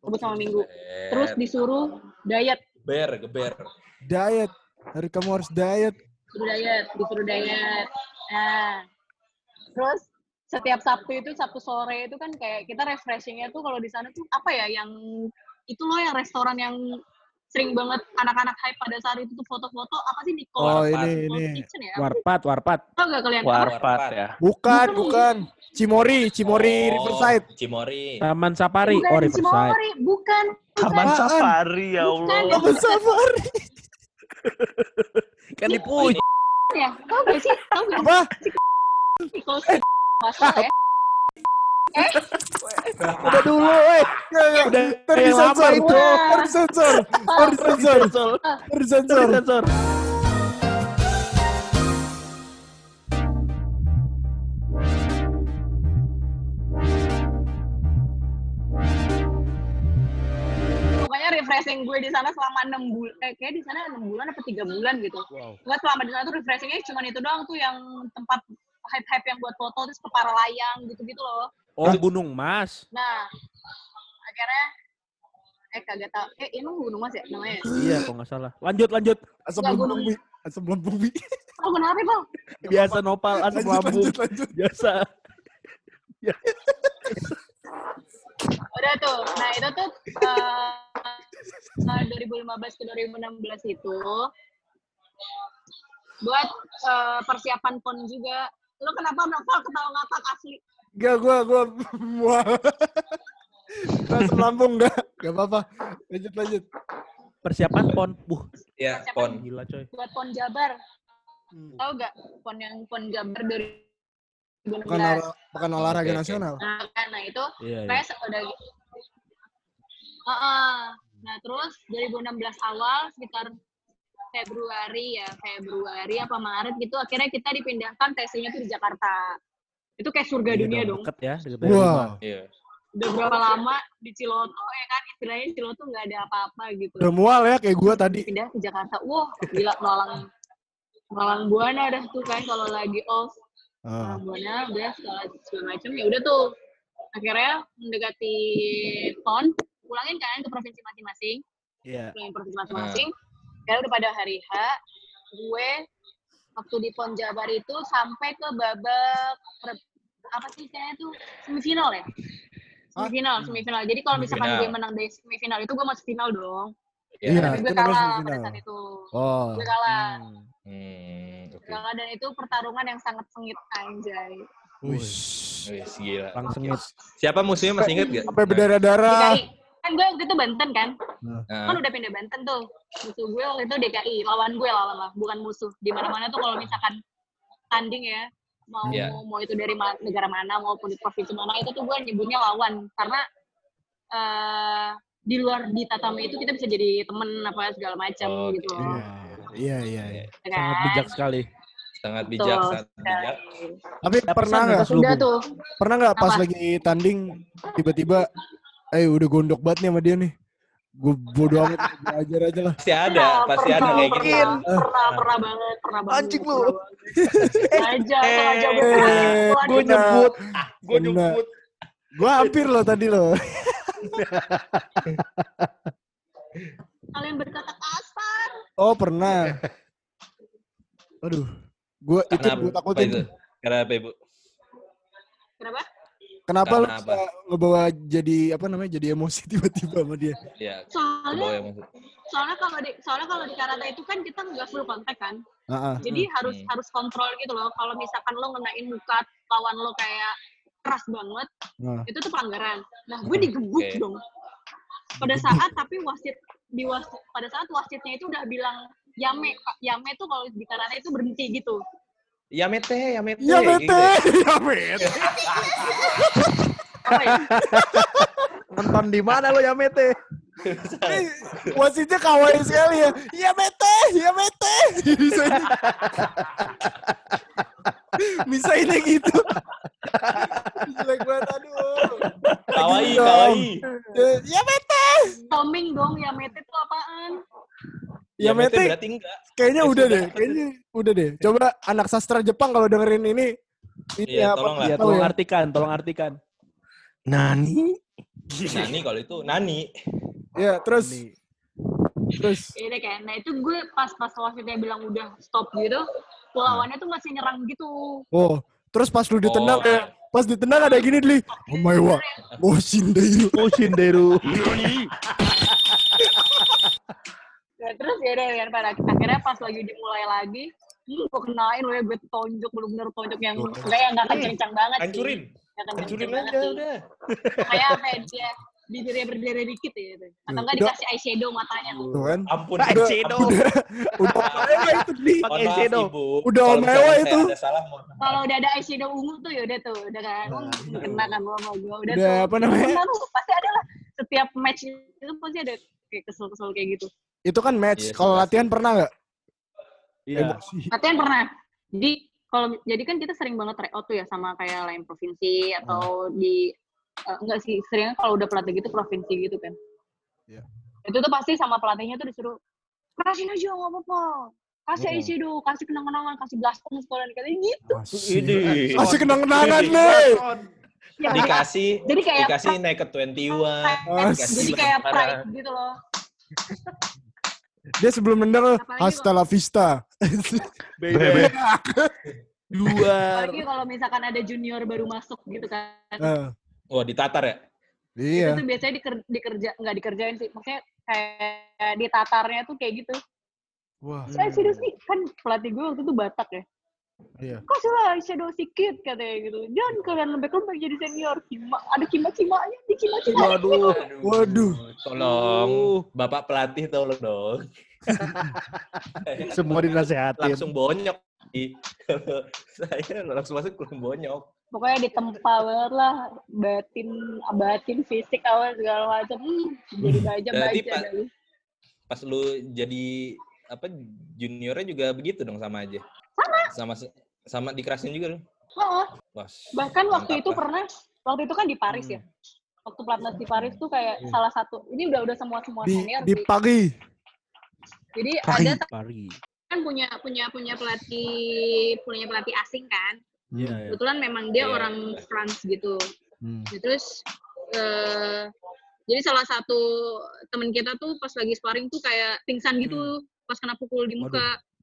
Rabu sama Minggu. Terus disuruh diet, geber, geber. Diet. Hari kamu harus diet. disuruh diet, disuruh diet. Nah, terus setiap Sabtu itu Sabtu sore itu kan kayak kita refreshingnya tuh kalau di sana tuh apa ya yang itu loh yang restoran yang sering banget anak-anak hype pada saat itu tuh foto-foto apa sih Nicole Oh Warpat. ini ini. Kitchen ya? Warpat, warpat. Tau gak kalian? Warpat ya. Bukan, Bukan. bukan. Cimori, Cimori Oh, Riverside. Cimori. Taman Safari, Bukan oh Riverside. Cimory, bukan. Taman Apaan? Safari ya Bukan. Allah. Taman Safari. [LAUGHS] Kan di puncak. Ya, tau gak sih? Tau gak Apa? Ya? Udah dulu, eh. Udah disensor. itu. Ntar disensor. Refreshing gue di sana selama enam bulan, eh, kayak di sana enam bulan apa tiga bulan gitu. Wow. Enggak selama di sana tuh refreshingnya cuma itu doang tuh yang tempat hype-hype yang buat foto terus ke para layang gitu-gitu loh. Oh, Gunung Mas. Nah, akhirnya eh kagak tau. Eh, emang Gunung Mas ya namanya? Iya, kok nggak salah. Lanjut, lanjut. Asam gua- bi. Asam lambung bi. [LAUGHS] Oh, kenapa, Bang? Biasa nopal asam Lanjut, lambung. lanjut, lanjut. Biasa. [LAUGHS] Udah tuh. Nah, itu tuh eh, eh, 2015 ke 2016 itu buat eh, persiapan PON juga. Lo kenapa Novel ketawa ngakak asli? Gak, gua, gua, mual. Asam lambung enggak? Gak apa-apa. Lanjut, lanjut. Persiapan pon. Buh, Ya, pon. gila coy. Buat PON Jabar. Hmm. Tahu gak PON yang PON Jabar dari Bukan, olah, bukan olahraga oke. nasional. Nah, kan, nah itu Iya, iya. kayak se- udah gitu. Heeh. Nah, terus 2016 awal sekitar Februari ya, Februari apa Maret gitu akhirnya kita dipindahkan TC-nya tuh di Jakarta. Itu kayak surga Iya dunia dong. Deket ya, deket. Wah, Iya. Udah berapa lama di Ciloto ya kan istilahnya Ciloto nggak ada apa-apa gitu. udah mual ya kayak gua tadi. Pindah ke Jakarta. Wah, gila melalang melalang buana dah tuh kan kalau lagi off. Ah. Melalang buana udah segala, segala macam ya udah tuh. Akhirnya mendekati PON, pulangin kan ke provinsi masing-masing. Iya. pulangin provinsi masing-masing. Karena udah pada hari H, gue waktu di PON Jabar itu sampai ke babak per- apa sih kayaknya tuh semifinal ya? Semifinal, semifinal. Jadi kalau misalkan gue menang dari semifinal itu gue masuk final dong. Iya, Tapi gue itu namanya kalah pada saat itu. Oh. Gue kalah. Hmm. Oke. Kalah dan itu pertarungan yang sangat sengit anjay. Wih. Gila. Lang sengit. Siapa musuhnya masih inget gak? Sampai berdarah-darah. DKI. Kan gue waktu itu Banten kan? Nah, kan udah pindah Banten tuh musuh gue waktu itu DKI lawan gue lawan lah bukan musuh di mana mana tuh kalau misalkan tanding ya mau Iya. mau itu dari ma- negara mana maupun di provinsi mana itu tuh gue nyebutnya lawan karena eh di luar di tatami itu kita bisa jadi temen apa segala macam Oke. gitu loh. Iya, iya, iya. Ya Sangat kan? bijak sekali. Sangat Betul bijak, sangat bijak. Tapi pernah nggak? nggak Udah tuh. Pernah nggak pas lagi tanding tiba-tiba, eh udah gondok banget nih sama dia nih. Gue bodo amat [LAUGHS] belajar aja lah. Pasti ada, pasti ada kayak gitu. pernah, pernah, pernah banget, pernah banget. Anjing lu. Sengaja, sengaja gue Eh, pulang. Gue nyebut. Gue nyebut. Hampir loh tadi loh. Kalian berkata kasar. Oh pernah. Aduh, gue itu gue takutin. itu? Karena apa ibu? Kenapa? Kenapa lu Karena bisa ngebawa jadi apa namanya jadi emosi [LAUGHS] tiba-tiba sama dia? Ya, Soalnya, soalnya kalau di soalnya kalau di karate itu kan kita nggak full kontak kan. Heeh. Jadi harus Hmm. harus kontrol gitu loh. Kalau misalkan lo ngenain muka lawan lo kayak keras banget, Nah. itu tuh pelanggaran. Nah, gue digebuk Oke. dong. Pada saat tapi wasit di wasit pada saat wasitnya itu udah bilang yame yame tuh kalau di karate itu berhenti gitu. Ya mete, ya mete. Ya gitu ya. [LAUGHS] ya bete. Apa ya? Nonton di mana lo ya Mete? Eh, Wasitnya kawaii sekali ya. Ya bete, ya bete. Misainnya, gitu. Jelek banget, aduh. Kawaii, dong. kawaii. Ya bete. Toming dong yamete tuh apaan? Ya berarti enggak. kayaknya Ya udah sudah. deh. Kayaknya udah deh. Coba anak sastra Jepang kalau dengerin ini. Ini Iya, apa? tolonglah. Iya, Tahu tolong ya. artikan, tolong artikan. Nani? Nani kalau itu Nani. Ya, terus. Terus. Ya udah kayak, nah itu gue pas pas wasitnya bilang udah stop gitu, lawannya tuh masih nyerang gitu. Oh, terus pas lu ditendang Oh. kayak pas ditendang ada gini Dli. Oh my wa. Oh Shinderu. Oh, Shinderu. Ya, terus ya udah kan pada akhirnya pas lagi dimulai lagi, hmm, gue kenain lo ya gue tonjok bener-bener tonjok yang enggak yang nggak kencang banget sih. Hancurin. Kencang Hancurin banget aja sih. udah. Kayak apa ya dia bibirnya berdere dikit ya gitu. Atau enggak Udah. dikasih eyeshadow matanya tuh. Kan. Ampun. Nah, ampun. eyeshadow. Udah udah Omewa itu Dli. Pakai eyeshadow. Ibu. Udah misalnya itu. Kalau udah ada eyeshadow ungu tuh ya udah tuh, udah kan. Hmm, kena kan lo sama gue. Udah, Nah. Udah, tuh. apa namanya? Pasti ada lah. Setiap match itu pasti ada kayak kesel-kesel kayak gitu. Itu kan match. Iya, Kalau latihan pernah nggak? Iya. Emosi. Latihan pernah. Jadi kalau jadi kan kita sering banget tryout tuh ya sama kayak lain provinsi atau di eh, enggak sih seringnya kalau udah pelatih gitu provinsi gitu kan. Iya. Itu tuh pasti sama pelatihnya tuh disuruh kerasin aja nggak apa-apa. Kasih Oh. eyeshadow, kasih kenang-kenangan, kasih blaster sekolah katanya gitu. Asik. Ini. Kasih kenang-kenangan nih. Ya, Dikasih, jadi kayak dikasih naked 21. Asik. jadi kayak pride gitu loh. [LAUGHS] Dia sebelum nendang Apalagi hasta la vista. [LAUGHS] Bebe. Luar. Apalagi kalau misalkan ada junior baru masuk gitu kan. Eh, Wah, ditatar ya? Iya. Itu tuh biasanya diker, dikerja nggak dikerjain sih. Maksudnya kayak ditatarnya tuh kayak gitu. Wah. Saya serius nih, kan pelatih gue waktu itu Batak ya. Iya. Kasih lah shadow sedikit katanya gitu. Jangan kalian lembek-lembek jadi senior. Kima, ada kima-kimanya, di kima-kima. Waduh. Waduh. Tolong, Bapak pelatih tolong dong. [LAUGHS] Semua dinasehatin. langsung bonyok. Kalau [LAUGHS] saya langsung masuk langsung bonyok. Pokoknya ditempa banget lah. Batin, batin, fisik, awal segala macam. Hmm, jadi baja Berarti, baja. Pak, dah. Pas lu jadi apa juniornya juga begitu dong sama aja. Sama sama sama dikerasin juga lu. Wah. Bahkan waktu itu lah. pernah, waktu itu kan di Paris ya. Waktu pelatnas di Paris tuh kayak salah satu. Ini udah udah semua semua Di senior di. Jadi Pari. ada Pari. kan punya punya punya pelatih punya pelatih asing kan. Iya, iya. Kebetulan memang dia Iya. orang France gitu. Hmm. Nah, terus eh jadi salah satu teman kita tuh pas lagi sparring tuh kayak pingsan gitu pas kena pukul di muka. Waduh.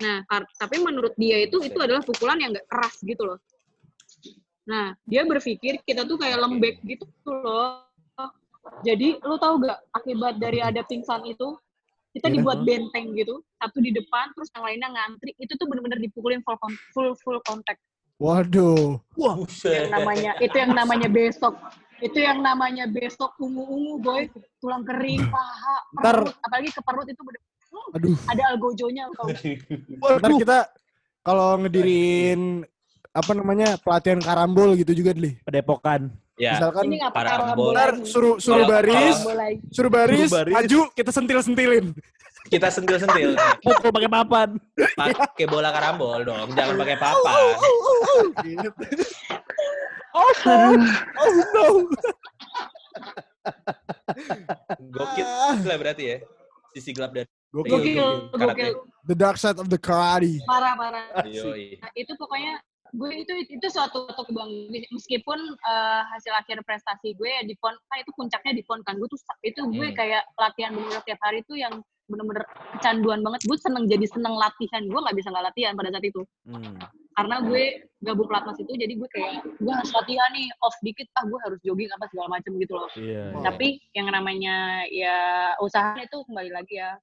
Nah, kar- tapi menurut dia itu itu adalah pukulan yang gak keras gitu loh. Nah, dia berpikir kita tuh kayak lembek gitu loh. Jadi, lu tahu gak akibat dari ada pingsan itu? Kita Iya. dibuat benteng gitu, satu di depan, terus yang lainnya ngantri. Itu tuh bener-bener dipukulin full full full contact. Waduh. Buset. Yang namanya itu yang namanya besok. Itu yang namanya besok ungu-ungu, boy. Tulang kering, paha, Ntar- perut, apalagi ke perut itu bener Aduh. ada algojonya tahu. [LAUGHS] Ntar kita kalau ngedirin apa namanya pelatihan karambol gitu juga Dli. Padepokan. Ya, Misalkan Ini karambol. ntar suruh suruh Kalau- baris, suruh baris, maju kita sentil-sentilin. kita sentil-sentil. [LAUGHS] Pukul pakai papan. Pakai bola karambol dong, jangan pakai papan. [LAUGHS] Oh no, oh no. Gokil lah berarti ya. Sisi gelap dari Gokil, Gokil, gokil. Gokil. The dark side of the karate. Parah, parah. Nah, itu pokoknya gue itu itu suatu suatu kebanggaan meskipun eh, hasil akhir prestasi gue ya di pon kan itu puncaknya di pon kan gue tuh itu gue Hmm. kayak latihan bener tiap hari tuh yang bener-bener kecanduan banget gue seneng jadi seneng latihan gue nggak bisa nggak latihan pada saat itu Hmm. karena gue gabung pelatnas itu jadi gue kayak gue harus latihan nih off dikit ah gue harus jogging apa segala macem gitu loh Iya. Oh. iya. tapi yang namanya ya usaha itu kembali lagi ya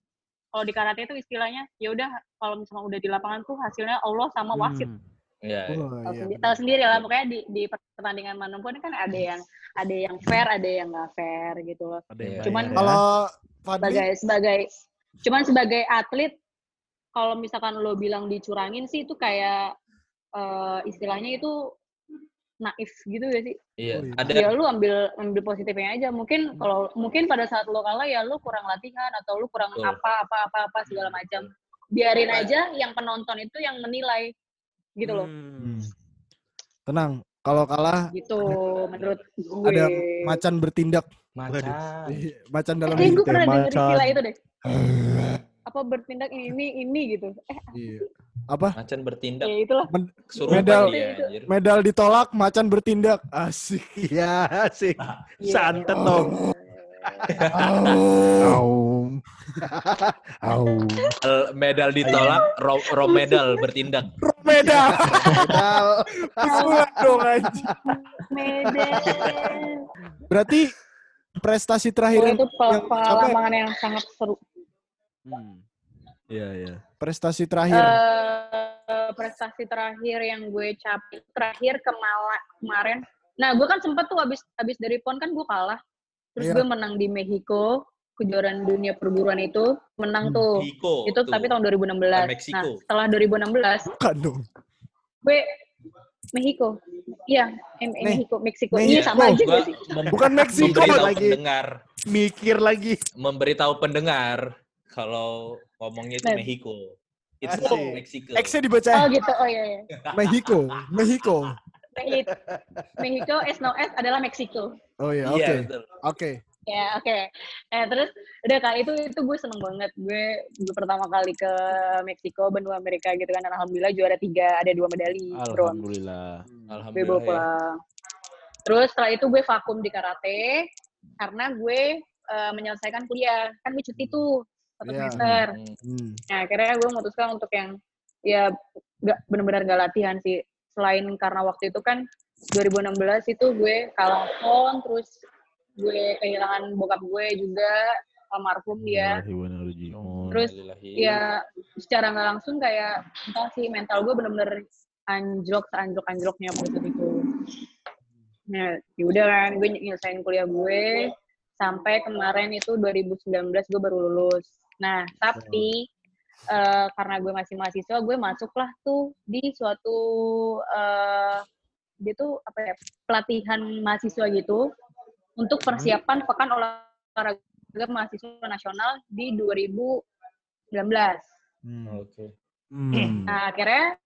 kalau di karate itu istilahnya ya udah kalau misalnya udah di lapangan tuh hasilnya Allah sama wasit Hmm. Iya. Oh, tahu iya, tahu sendiri lah pokoknya di di pertandingan mana pun kan ada yang ada yang fair ada yang nggak fair gitu loh Iya. Cuman ya. Kalau sebagai sebagai cuman sebagai atlet kalau misalkan lo bilang dicurangin sih itu kayak eh, istilahnya itu naif gitu ya sih Iya. Oh, iya. Ada ya lu ambil ambil positifnya aja mungkin kalau mungkin pada saat lo kalah ya lu kurang latihan atau lu kurang Betul. apa apa apa apa segala macam biarin aja yang penonton itu yang menilai gitu loh Hmm. tenang. Kalau kalah gitu [LAUGHS] menurut gue ada macan bertindak. macan. [LAUGHS] Macan dalam Kayak gue pernah denger macan. istilah itu deh. [LAUGHS] Apa bertindak ini ini gitu. Eh, Iya. Apa? Macan bertindak. ya itulah. Kesurupan Medal. dia, anjir. Medal ditolak, macan bertindak. Asik. Iya sih. Iya. Santet dong. Aum. Aum. Medal ditolak, ro, ro medal bertindak. Medal. Medal. Usulan dong. Berarti prestasi terakhir Oh, itu yang pengalaman yang sangat seru. Hmm. Iya iya. Prestasi terakhir. Eh, prestasi terakhir yang gue capai terakhir ke Mala- kemarin. Nah, gue kan sempet tuh abis abis dari pon kan gue kalah. Terus Iya. gue menang di Mexico kejuaraan dunia perburuan itu menang Hmm. tuh. Mexico. itu tuh. tapi tahun 2016. Meksiko. Nah, setelah 2016 Bukan dong. gue Mexico. Iya, Me- Mexico, Mexico. Mexico. Iya sama aja gak sih? Bukan Meksiko memberitahu lagi. pendengar, Mikir lagi. memberitahu pendengar kalau ngomongnya itu Nah. Mexico. It's Asik. not Mexico. X-nya dibaca Oh gitu, oh iya, iya. Mexico. Mexico. Mexico, S no S adalah Meksiko. Oh iya, oke. Iya, betul. Oke. Ya, oke. Eh, terus udah kali itu itu gue seneng banget. Gue, gue pertama kali ke Meksiko, benua Amerika gitu kan. Dan alhamdulillah juara tiga, ada dua medali. bronze. Alhamdulillah. Gue bawa Alhamdulillah ya. pulang. Terus setelah itu gue vakum di karate karena gue eh, menyelesaikan kuliah. Kan gue cuti tuh satu Iya. semester. Hmm. Hmm. Nah, akhirnya gue memutuskan untuk yang ya nggak benar-benar gak latihan sih. Selain karena waktu itu kan 2016 itu gue kalah pon, terus gue kehilangan bokap gue juga almarhum dia. Terus ya secara nggak langsung kayak entah sih mental gue bener-bener anjlok seanjlok-anjloknya pada saat itu. Nah, yaudah kan gue nyelesain kuliah gue sampai kemarin itu 2019 gue baru lulus. Nah, tapi eh, karena gue masih mahasiswa, gue masuklah tuh di suatu eh dia tuh apa ya pelatihan mahasiswa gitu untuk persiapan pekan olahraga mahasiswa nasional di 2019. Hmm. Oke. Hmm. Nah, akhirnya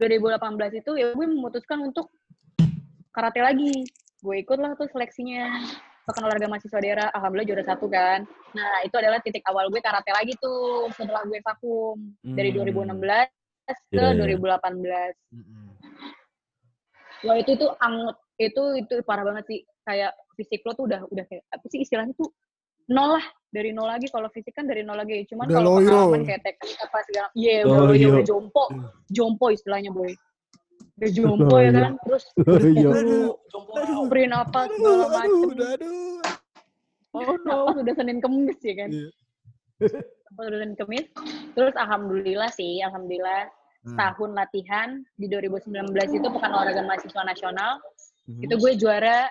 2018 itu ya gue memutuskan untuk karate lagi. Gue ikutlah tuh seleksinya. Pekan olahraga mahasiswa daerah, alhamdulillah juara satu kan. Nah, itu adalah titik awal gue karate lagi tuh setelah gue vakum dari Hmm. 2016 ke Iya, iya. 2018. Hmm. Wah, itu tuh anget. Itu itu parah banget sih. Kayak fisik lo tuh udah udah kayak apa sih istilahnya tuh nol lah dari nol lagi kalau fisik kan dari nol lagi cuman kalau pengalaman kayak teknik apa segala iya udah Loyo. loyo udah jompo Hmm. jompo istilahnya boy udah jompo ya kan terus [LAUGHS] Iya. dulu sprint apa segala aduh. oh no udah senin kemis ya kan Iya. Pas udah senin kemis terus alhamdulillah sih alhamdulillah Hmm. tahun latihan di 2019 itu pekan olahraga mahasiswa nasional Hmm. itu gue juara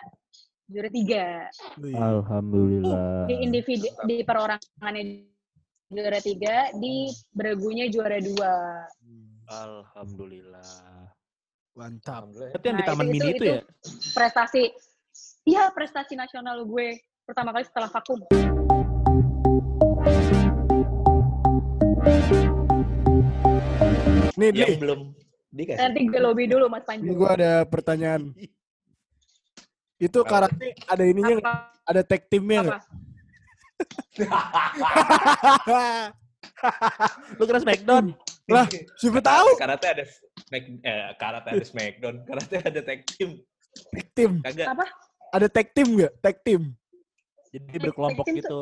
juara tiga. Alhamdulillah. di individu di perorangannya juara tiga di bergunya juara dua Alhamdulillah. Mantap. Alhamdulillah. Tapi yang di Nah, Taman itu- Mini itu- itu, ya? prestasi iya prestasi nasional gue pertama kali setelah vakum Nih, Yang nih, belum dikasih. nanti gue lobby dulu mas ini Panji gue ada pertanyaan. [LAUGHS] Itu Apa? karate ada ininya apa Ada tag teamnya apa nggak? [LAUGHS] [LAUGHS] Lu kira Smackdown? Lah, siapa tahu Karate ada Smack, eh, karate ada Smackdown, karate ada tag team. tag team. Kagak. apa Ada tag team nggak? Tag team. Jadi berkelompok tuh- gitu.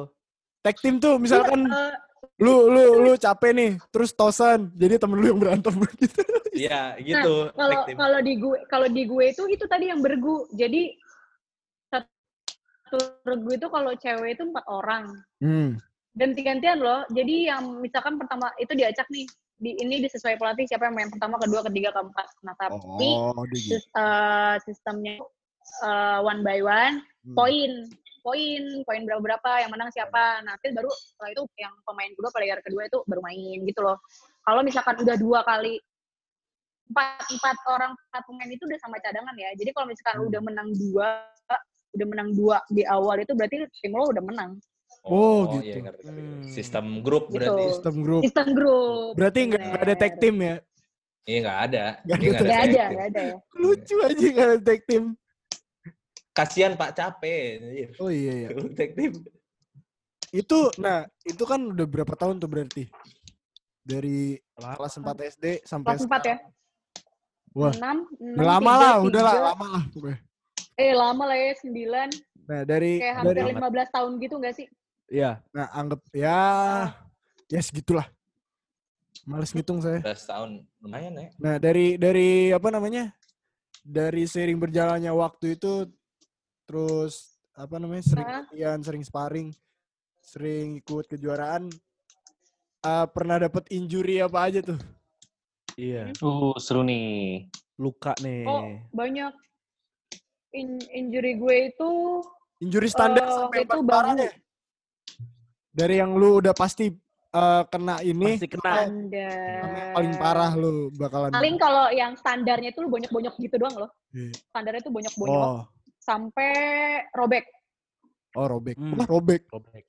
Tag team tuh misalkan Eh, lu lu lu capek nih, terus tosan, jadi temen lu yang berantem gitu. [LAUGHS] Iya, gitu. Nah, kalau tag team. kalau di gue kalau di gue itu itu tadi yang bergu jadi satu regu itu kalau cewek itu empat orang Hmm. ganti-gantian loh jadi yang misalkan pertama itu diacak nih di ini disesuai pelatih siapa yang main pertama kedua ketiga keempat nah tapi Oh, dia gitu. sis- eh, sistemnya eh, one by one Hmm. poin poin poin berapa berapa yang menang siapa nanti baru setelah itu yang pemain kedua player kedua itu baru main gitu loh kalau misalkan udah dua kali empat empat orang empat pemain itu udah sama cadangan ya jadi kalau misalkan Hmm. udah menang dua udah menang dua di awal itu berarti tim lo udah menang Oh, iya, gitu. ngerti, ngerti. Hmm. Sistem grup Gitu. berarti. Sistem grup. sistem grup Berarti nggak nggak ada tag team ya? Iya, nggak ada. Nggak Iya, ada nggak tag ada nggak ada ya Lucu aja nggak ada tag team. Kasihan Pak capek. Oh iya iya. Tag team. Itu nah, itu kan udah berapa tahun tuh berarti? Dari kelas 4 SD sampai kelas empat ya Wah. enam enam, Udah lama tiga, lah, udah lah, lama lah. eh lama lah ya sembilan Nah, dari kayak hampir dari lima belas tahun gitu nggak sih Iya. nah anggap ya ya segitulah. Males ngitung saya. 11 tahun. Lumayan ya. Nah, dari dari apa namanya? Dari sering berjalannya waktu itu terus apa namanya? sering latihan, sering sparring, sering ikut kejuaraan. eh, pernah dapat injury apa aja tuh? Iya. Uh, seru nih. Luka nih. oh banyak In- injury gue itu Injury standar Eh, sampai itu bahu. ya? Dari yang lu udah pasti eh, kena ini Pasti kena. yang paling parah lu bakalan. paling kalau yang standarnya itu lu bonyok-bonyok gitu doang loh Iya. standarnya itu bonyok-bonyok Oh, sampai robek oh robek. Hmm. Wah, robek. Robek.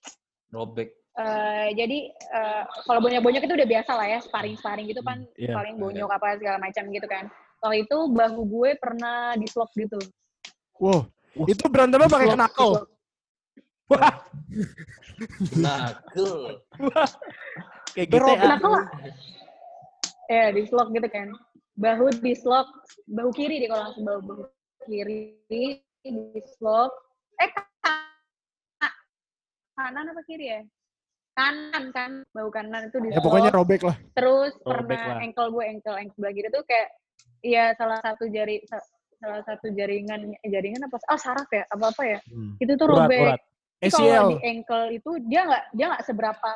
Robek. Eh, jadi eh, kalau bonyok-bonyok itu udah biasa lah ya sparring-sparring gitu kan Iya. paling bonyok apa segala macam gitu kan kalau itu bahu gue pernah dislok gitu Wow. Itu berantemnya pakai knuckle. Nah, cool. Kayak gitu ya. Lah. ya dislok gitu kan bahu dislok bahu kiri deh kalau langsung bahu, bahu kiri dislok eh ka- kanan apa kiri ya kanan kan bahu kanan itu Ya dislok pokoknya robek lah. terus Robek pernah lah. ankle gue ankle ankle sebelah kiri tuh kayak iya salah satu jari sa- salah satu jaringan eh, jaringan apa oh saraf ya apa apa ya Hmm. itu tuh Urat, robek urat. Tapi kalau ACL. di ankle itu dia nggak dia nggak seberapa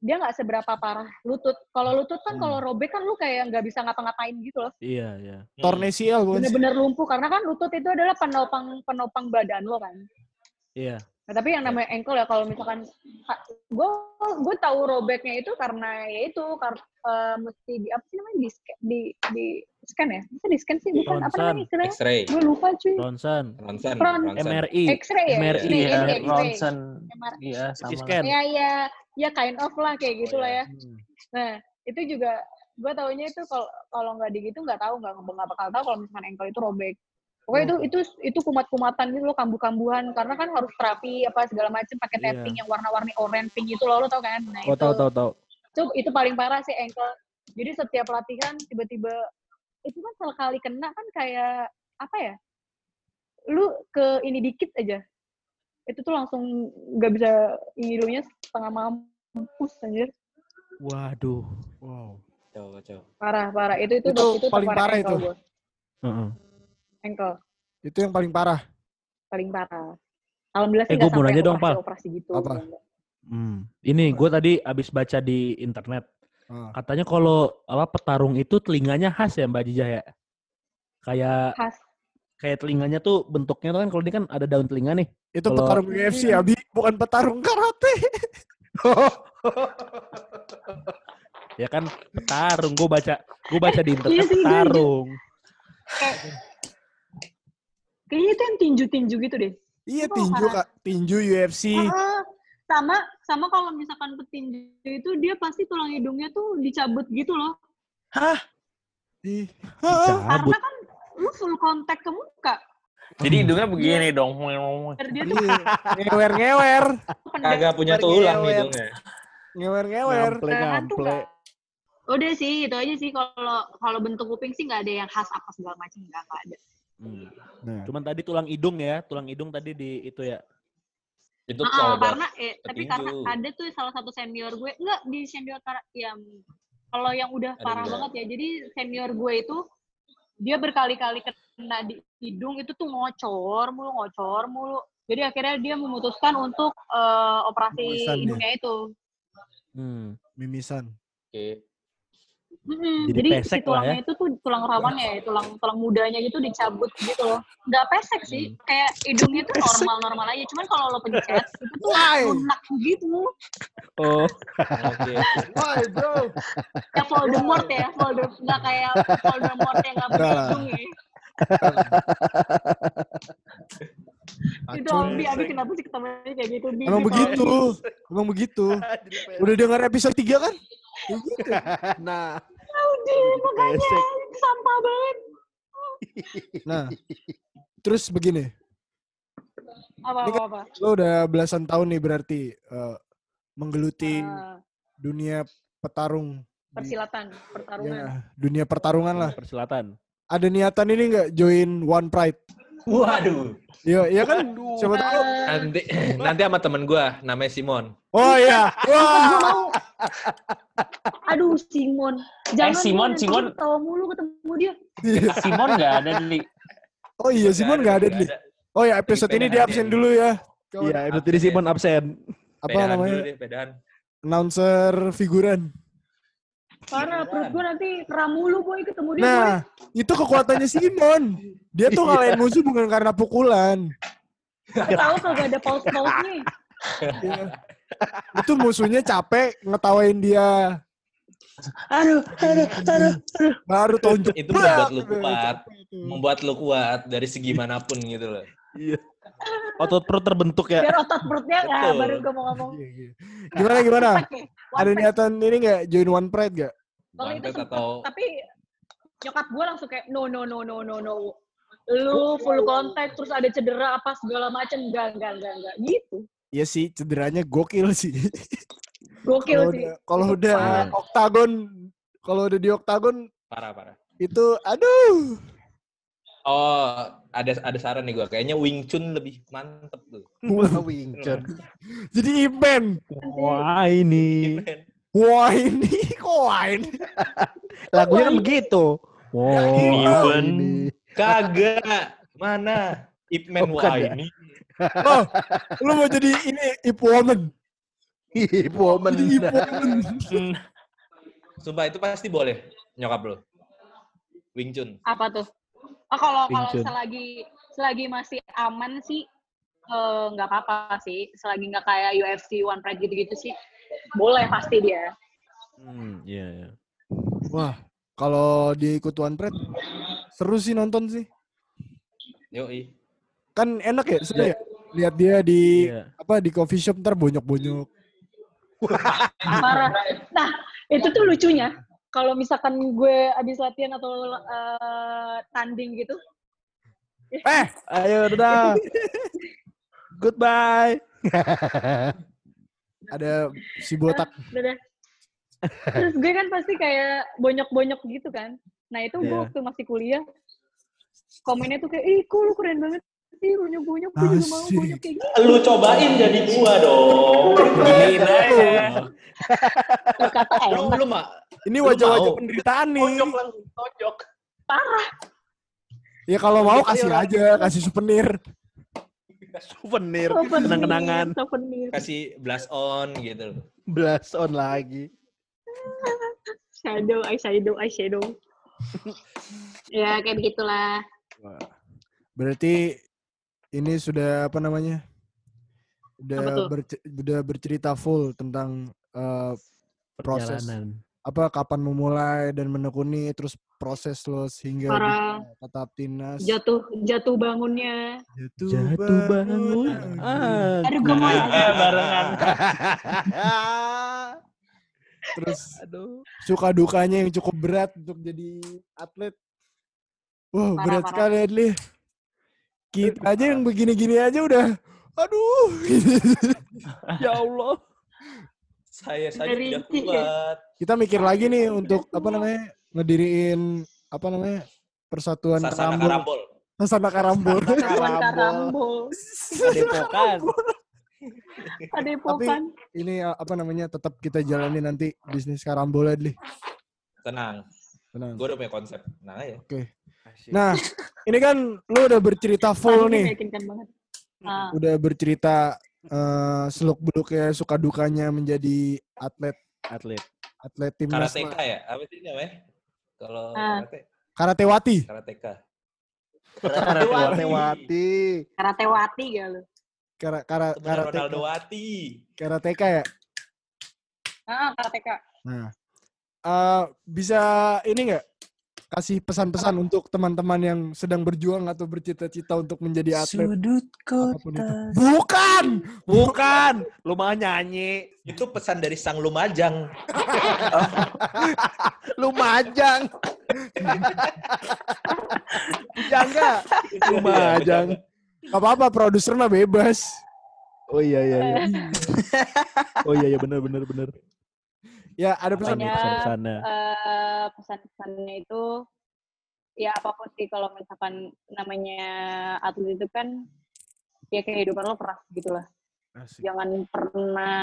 dia nggak seberapa parah lutut kalau lutut kan Hmm. kalau robek kan lu kayak nggak bisa ngapa-ngapain gitu loh Iya, iya. Torn ACL bener-bener lumpuh karena kan lutut itu adalah penopang penopang badan lo kan Iya. Nah, tapi yang namanya ankle ya kalau misalkan gue gue tahu robeknya itu karena ya itu kar, eh, mesti di apa sih namanya di di di scan ya bisa di scan sih bukan apa namanya istilahnya X-ray. gue lupa cuy Ronsen. Ronsen. MRI. X-ray ya MRI, Iya, X-ray. Ronsen. Iya, sama. Scan. ya ya ya kind of lah kayak gitulah ya Hmm. Nah, itu juga gue taunya itu kalau kalau nggak di gitu nggak tahu nggak nggak bakal tahu kalau misalkan ankle itu robek. Pokoknya itu itu itu kumat-kumatan gitu loh, kambuh-kambuhan karena kan harus terapi apa segala macam pakai Iya. tapping yang warna-warni orange pink itu loh, lo tau kan? Nah, Oh, itu, tahu tahu tahu. itu itu paling parah sih ankle. Jadi setiap latihan tiba-tiba itu kan sekali kena kan kayak apa ya? Lu ke ini dikit aja. Itu tuh langsung nggak bisa ini dulunya setengah mampus anjir. Waduh. Wow. Coba, coba. Parah, parah. Itu itu Itu itu, paling parah itu. gua. Heeh. Ankle Itu yang paling parah. paling parah. Alhamdulillah sih Eh, nggak gua mau sampai nanya dong, Pal. operasi-operasi gitu. Apa? Hmm. Ini gue tadi abis baca di internet. Katanya kalau apa petarung itu telinganya khas ya Mbak Jija ya. Kayak Khas. kayak telinganya tuh bentuknya tuh kan kalau ini kan ada daun telinga nih. Itu Kalau- petarung UFC Abi, bukan petarung karate. [LAUGHS] Ya kan petarung. Gue baca gue baca di Iya internet sih, iya, iya. petarung. kayak kayaknya itu yang tinju-tinju gitu deh. Iya tinju kak, tinju UFC. Ah, sama sama kalau misalkan petinju itu dia pasti tulang hidungnya tuh dicabut gitu loh. Ih. Karena kan lu full kontak ke muka. Jadi hidungnya begini dong. Biar dia tuh Iya. Ngewer ngewer. Kagak punya tulang hidungnya. ngewer ngewer. Ngample, Udah sih, itu aja sih kalau kalau bentuk kuping sih nggak ada yang khas apa segala macam nggak ada. Hmm. Nah, Cuman tadi tulang hidung ya, tulang hidung tadi di itu ya. Itu Ah, kalau karena eh, tapi karena ada tuh salah satu senior gue enggak di senior yang kalau yang udah Ada parah juga. banget ya. Jadi senior gue itu dia berkali-kali kena di hidung itu tuh ngocor mulu ngocor mulu. Jadi akhirnya dia memutuskan untuk eh, operasi Mimisan dia. hidungnya itu. Hmm. mimisan. Oke. Mm-mm. Jadi Jadi, pesek si tulangnya lah itu tuh tulang rawannya ya, tulang tulang mudanya gitu dicabut gitu loh. Nggak pesek sih, Hmm. kayak hidungnya tuh normal-normal aja. Cuman kalau lo pencet itu tuh [LAUGHS] lunak gitu. Oh, Oke. Why bro? Kayak Voldemort ya, Voldemort nggak kayak Voldemort yang nggak punya hidung ya. [LAUGHS] Itu. Abi, Abi kenapa sih ketemunya kayak gitu? Bi, Emang Bi, begitu, emang begitu. [LAUGHS] Udah dengar episode 3 kan? [LAUGHS] Ya gitu. nah. Udah, makanya Pesek. itu sampah banget. Nah, terus begini, Apa, Ini apa, kan- apa. lo udah belasan tahun nih berarti eh, menggeluti Ah, dunia petarung, di- persilatan, pertarungan. ya, dunia pertarungan lah. Persilatan. Ada niatan ini nggak join One Pride? Waduh. Iya, iya kan? Siapa tahu. Eh, Nanti [CLEARS THROAT] nanti sama temen gua namanya Simon. Oh iya, wah. Aduh, Simon. Jangan Eh, Simon, Simon. Tawa mulu ketemu dia. Simon nggak ada di oh iya Simon nggak ada nih. Oh ya episode ini dia absen dulu ya. Iya, itu tadi Simon absen. Apa Pedahan namanya? dulu deh, pedahan. Announcer figuran. Karena perut gue nanti kram mulu boy ketemu dia. Nah, itu kekuatannya Simon. Dia tuh ngalahin musuh bukan karena pukulan. boy. Tahu kagak ada paus-pausnya. Iya. Itu musuhnya capek ngetawain dia. Aduh, aduh, aduh. Baru tonjok. Itu membuat lu kuat, membuat lu kuat dari segi mana pun gitu loh. Iya. Otot perut terbentuk ya. Biar otot perutnya nggak Betul. baru gue mau ngomong. Iya, iya. Gimana gimana? Ada niatan ini nggak join One Pride gak? Kalau itu sempet, atau- tapi nyokap gue langsung kayak no no no no no no. Lu full contact terus ada cedera apa segala macem enggak enggak enggak enggak gitu. Iya sih, cederanya gokil sih. Gokil Kalau sih. udah, kalau udah oktagon, kalau udah di oktagon Parah parah. itu, aduh. Oh, ada ada saran nih gua. Kayaknya Wing Chun lebih mantep tuh. Wing Chun. [LAUGHS] Jadi event. Wah ini. Wah ini, kok wah ini? [LAUGHS] Lagunya kan begitu. Even. ini. Kagak. Mana? Ip Man Oh, wah ya? ini. Oh, lu mau jadi ini Ip Woman. Ip woman. Jadi Ip Woman. Sumpah itu pasti boleh nyokap lo. Wing Chun. Apa tuh? Oh, kalau kalau selagi selagi masih aman sih eh, nggak apa-apa sih. Selagi nggak kayak UFC One Pride gitu-gitu sih boleh pasti dia. Hmm, iya, iya. Wah, kalau dia ikut One Pride, seru sih nonton sih. Yoi. Kan enak ya, seru ya. Lihat dia di Iya. apa di coffee shop ntar bonyok-bonyok. Parah. Nah, itu tuh lucunya. Kalau misalkan gue abis latihan atau eh, tanding gitu, Eh, Ayo, dadah. Goodbye. [LAUGHS] ada si botak. udah deh. Terus gue kan pasti kayak bonyok-bonyok gitu kan. Nah itu gue Iya. waktu masih kuliah, komennya tuh kayak, ih kok lu keren banget sih bonyok-bonyok, gue juga mau bonyok kayak gitu. Lu cobain jadi gua dong. Aja. Kata Lu enak, lu mah Ini wajah-wajah penderitaan nih. tonjok langsung tonjok. parah. Ya kalau mau Tonjok kasih aja aja, kasih souvenir. Souvenir, kenang-kenangan. souvenir. Kasih blast on gitu. Blast on lagi. Shadow, eyeshadow, eyeshadow. ya kayak begitulah. Berarti ini sudah apa namanya? Udah berce- udah bercerita full tentang eh, proses Perjalanan. Apa kapan memulai dan menekuni terus proses lo sehingga Para tetap timnas. jatuh jatuh bangunnya. Jatuh bangun. Ah, Aduh gue mau Nah, barengan. [LAUGHS] terus Aduh. suka dukanya yang cukup berat untuk jadi atlet. Wah, Parah, berat parah. sekali Adli. Kita aja yang begini-gini aja udah aduh. [LAUGHS] Ya Allah. Saya saja Dari- tidak kuat. Kita mikir lagi nih untuk apa namanya? ngediriin apa namanya? Persatuan Sasana Karambol. Karambol. Sasana Karambol. Kawan karambol. Padepokan. Padepokan. [LAUGHS] Ini uh, apa namanya? Tetap kita jalani nanti bisnis Karambol Adli. Tenang. Tenang. Gue udah punya konsep. Nah ya. Nah, ini kan lu udah bercerita full nih. meyakinkan banget. Ah, Udah bercerita eh, seluk beluknya suka dukanya menjadi atlet Atlet. atlet timnas Karateka ya? Apa sih namanya? Kalau Ah. karate? karatewati. Karateka. Karatewati. karatewati gak lu? Kara, kara, benar karateka, Ronaldo Wati. karateka ya. Ah, karateka. Nah, eh, bisa ini nggak kasih pesan-pesan untuk teman-teman yang sedang berjuang atau bercita-cita untuk menjadi atlet? Sudut Apa pun itu. kota. Bukan. Bukan. Lu mah nyanyi. Itu pesan dari sang Lumajang. [LAUGHS] Lumajang. Jangga. Lumajang. Gak apa-apa, produser mah bebas. Oh iya iya iya. [LAUGHS] Oh iya iya benar benar benar. Ya, ada pesan. Pokoknya- Pesan-pesannya. eh pesan-pesannya itu ya apa pun sih kalau misalkan namanya atlet itu kan ya kehidupan lo keras gitu lah. Asik. Jangan pernah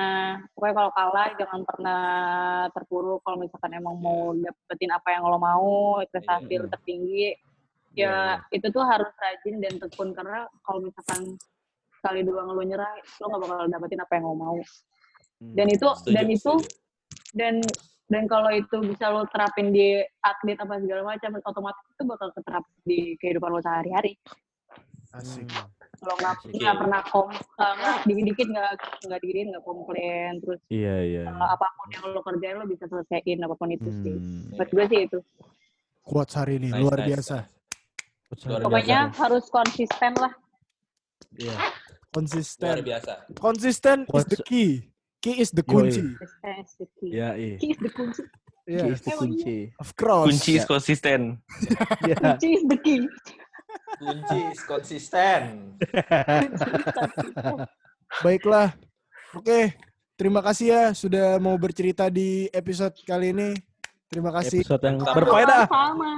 pokoknya kalau kalah jangan pernah terpuruk kalau misalkan emang mau dapetin apa yang lo mau prestasi lo tertinggi ya itu tuh harus rajin dan tekun karena kalau misalkan sekali dua lo nyerah lo gak bakal dapetin apa yang lo mau dan itu Setuju, dan itu setuju. Dan dan kalau itu bisa lo terapin di atlet apa segala macam otomatis itu bakal keterap di kehidupan lo sehari-hari Asik. lo nggak nggak pernah kom eh, nggak dikit-dikit nggak nggak diginiin nggak komplain terus Iya iya. eh, apa pun yang lo kerjain lo bisa selesaiin apa pun itu sih Hmm. buat gue sih itu Kuat hari ini, Nice, luar nice, biasa. Luar pokoknya harus konsisten lah Iya. Luar Konsisten. biasa. Konsisten is the key. Key is the Yoi. kunci. konsisten is the key. Iya iya. Key is the kunci Iya, Key is the kunci. of course. Kunci is konsisten. Iya. [LAUGHS] kunci is the key Kunci is konsisten. [LAUGHS] Baiklah. Oke, terima kasih ya sudah mau bercerita di episode kali ini. Terima kasih Episode yang berfaedah. sama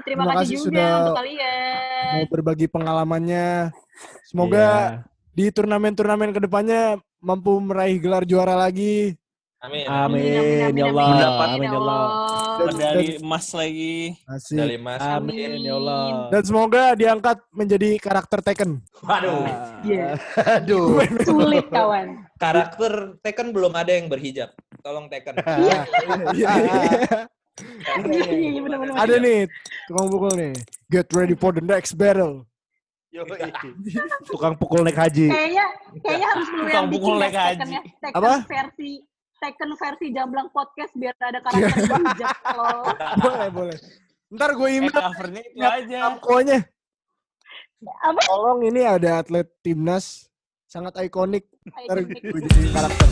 terima, Terima kasih kasih juga sudah- untuk kalian mau berbagi pengalamannya. Semoga Iya. di turnamen-turnamen ke depannya mampu meraih gelar juara lagi. Amin. Amin ya Allah. Mendapat Amin ya Allah. Dan- Medali emas lagi. Asik. Dari Mas. Amin ya Allah. Dan semoga diangkat menjadi karakter Tekken. Waduh. Iya. Aduh. sulit kawan Karakter Tekken belum ada yang berhijab. Tolong Tekken. Iya. Ada nih tukang pukul nih. Get ready for the next battle. [LAUGHS] Tukang pukul naik haji. kayaknya kayaknya harus lu Tukang yang pukul bikin naik ya, haji. Tekken ya. Apa? versi Tekken versi Jamblang Podcast biar ada [LAUGHS] karakter bijak lo. boleh, boleh. Ntar gue Eh, email covernya itu aja. pokoknya. Apa? Tolong ini ada atlet timnas sangat ikonik. Ntar gue jadi karakter.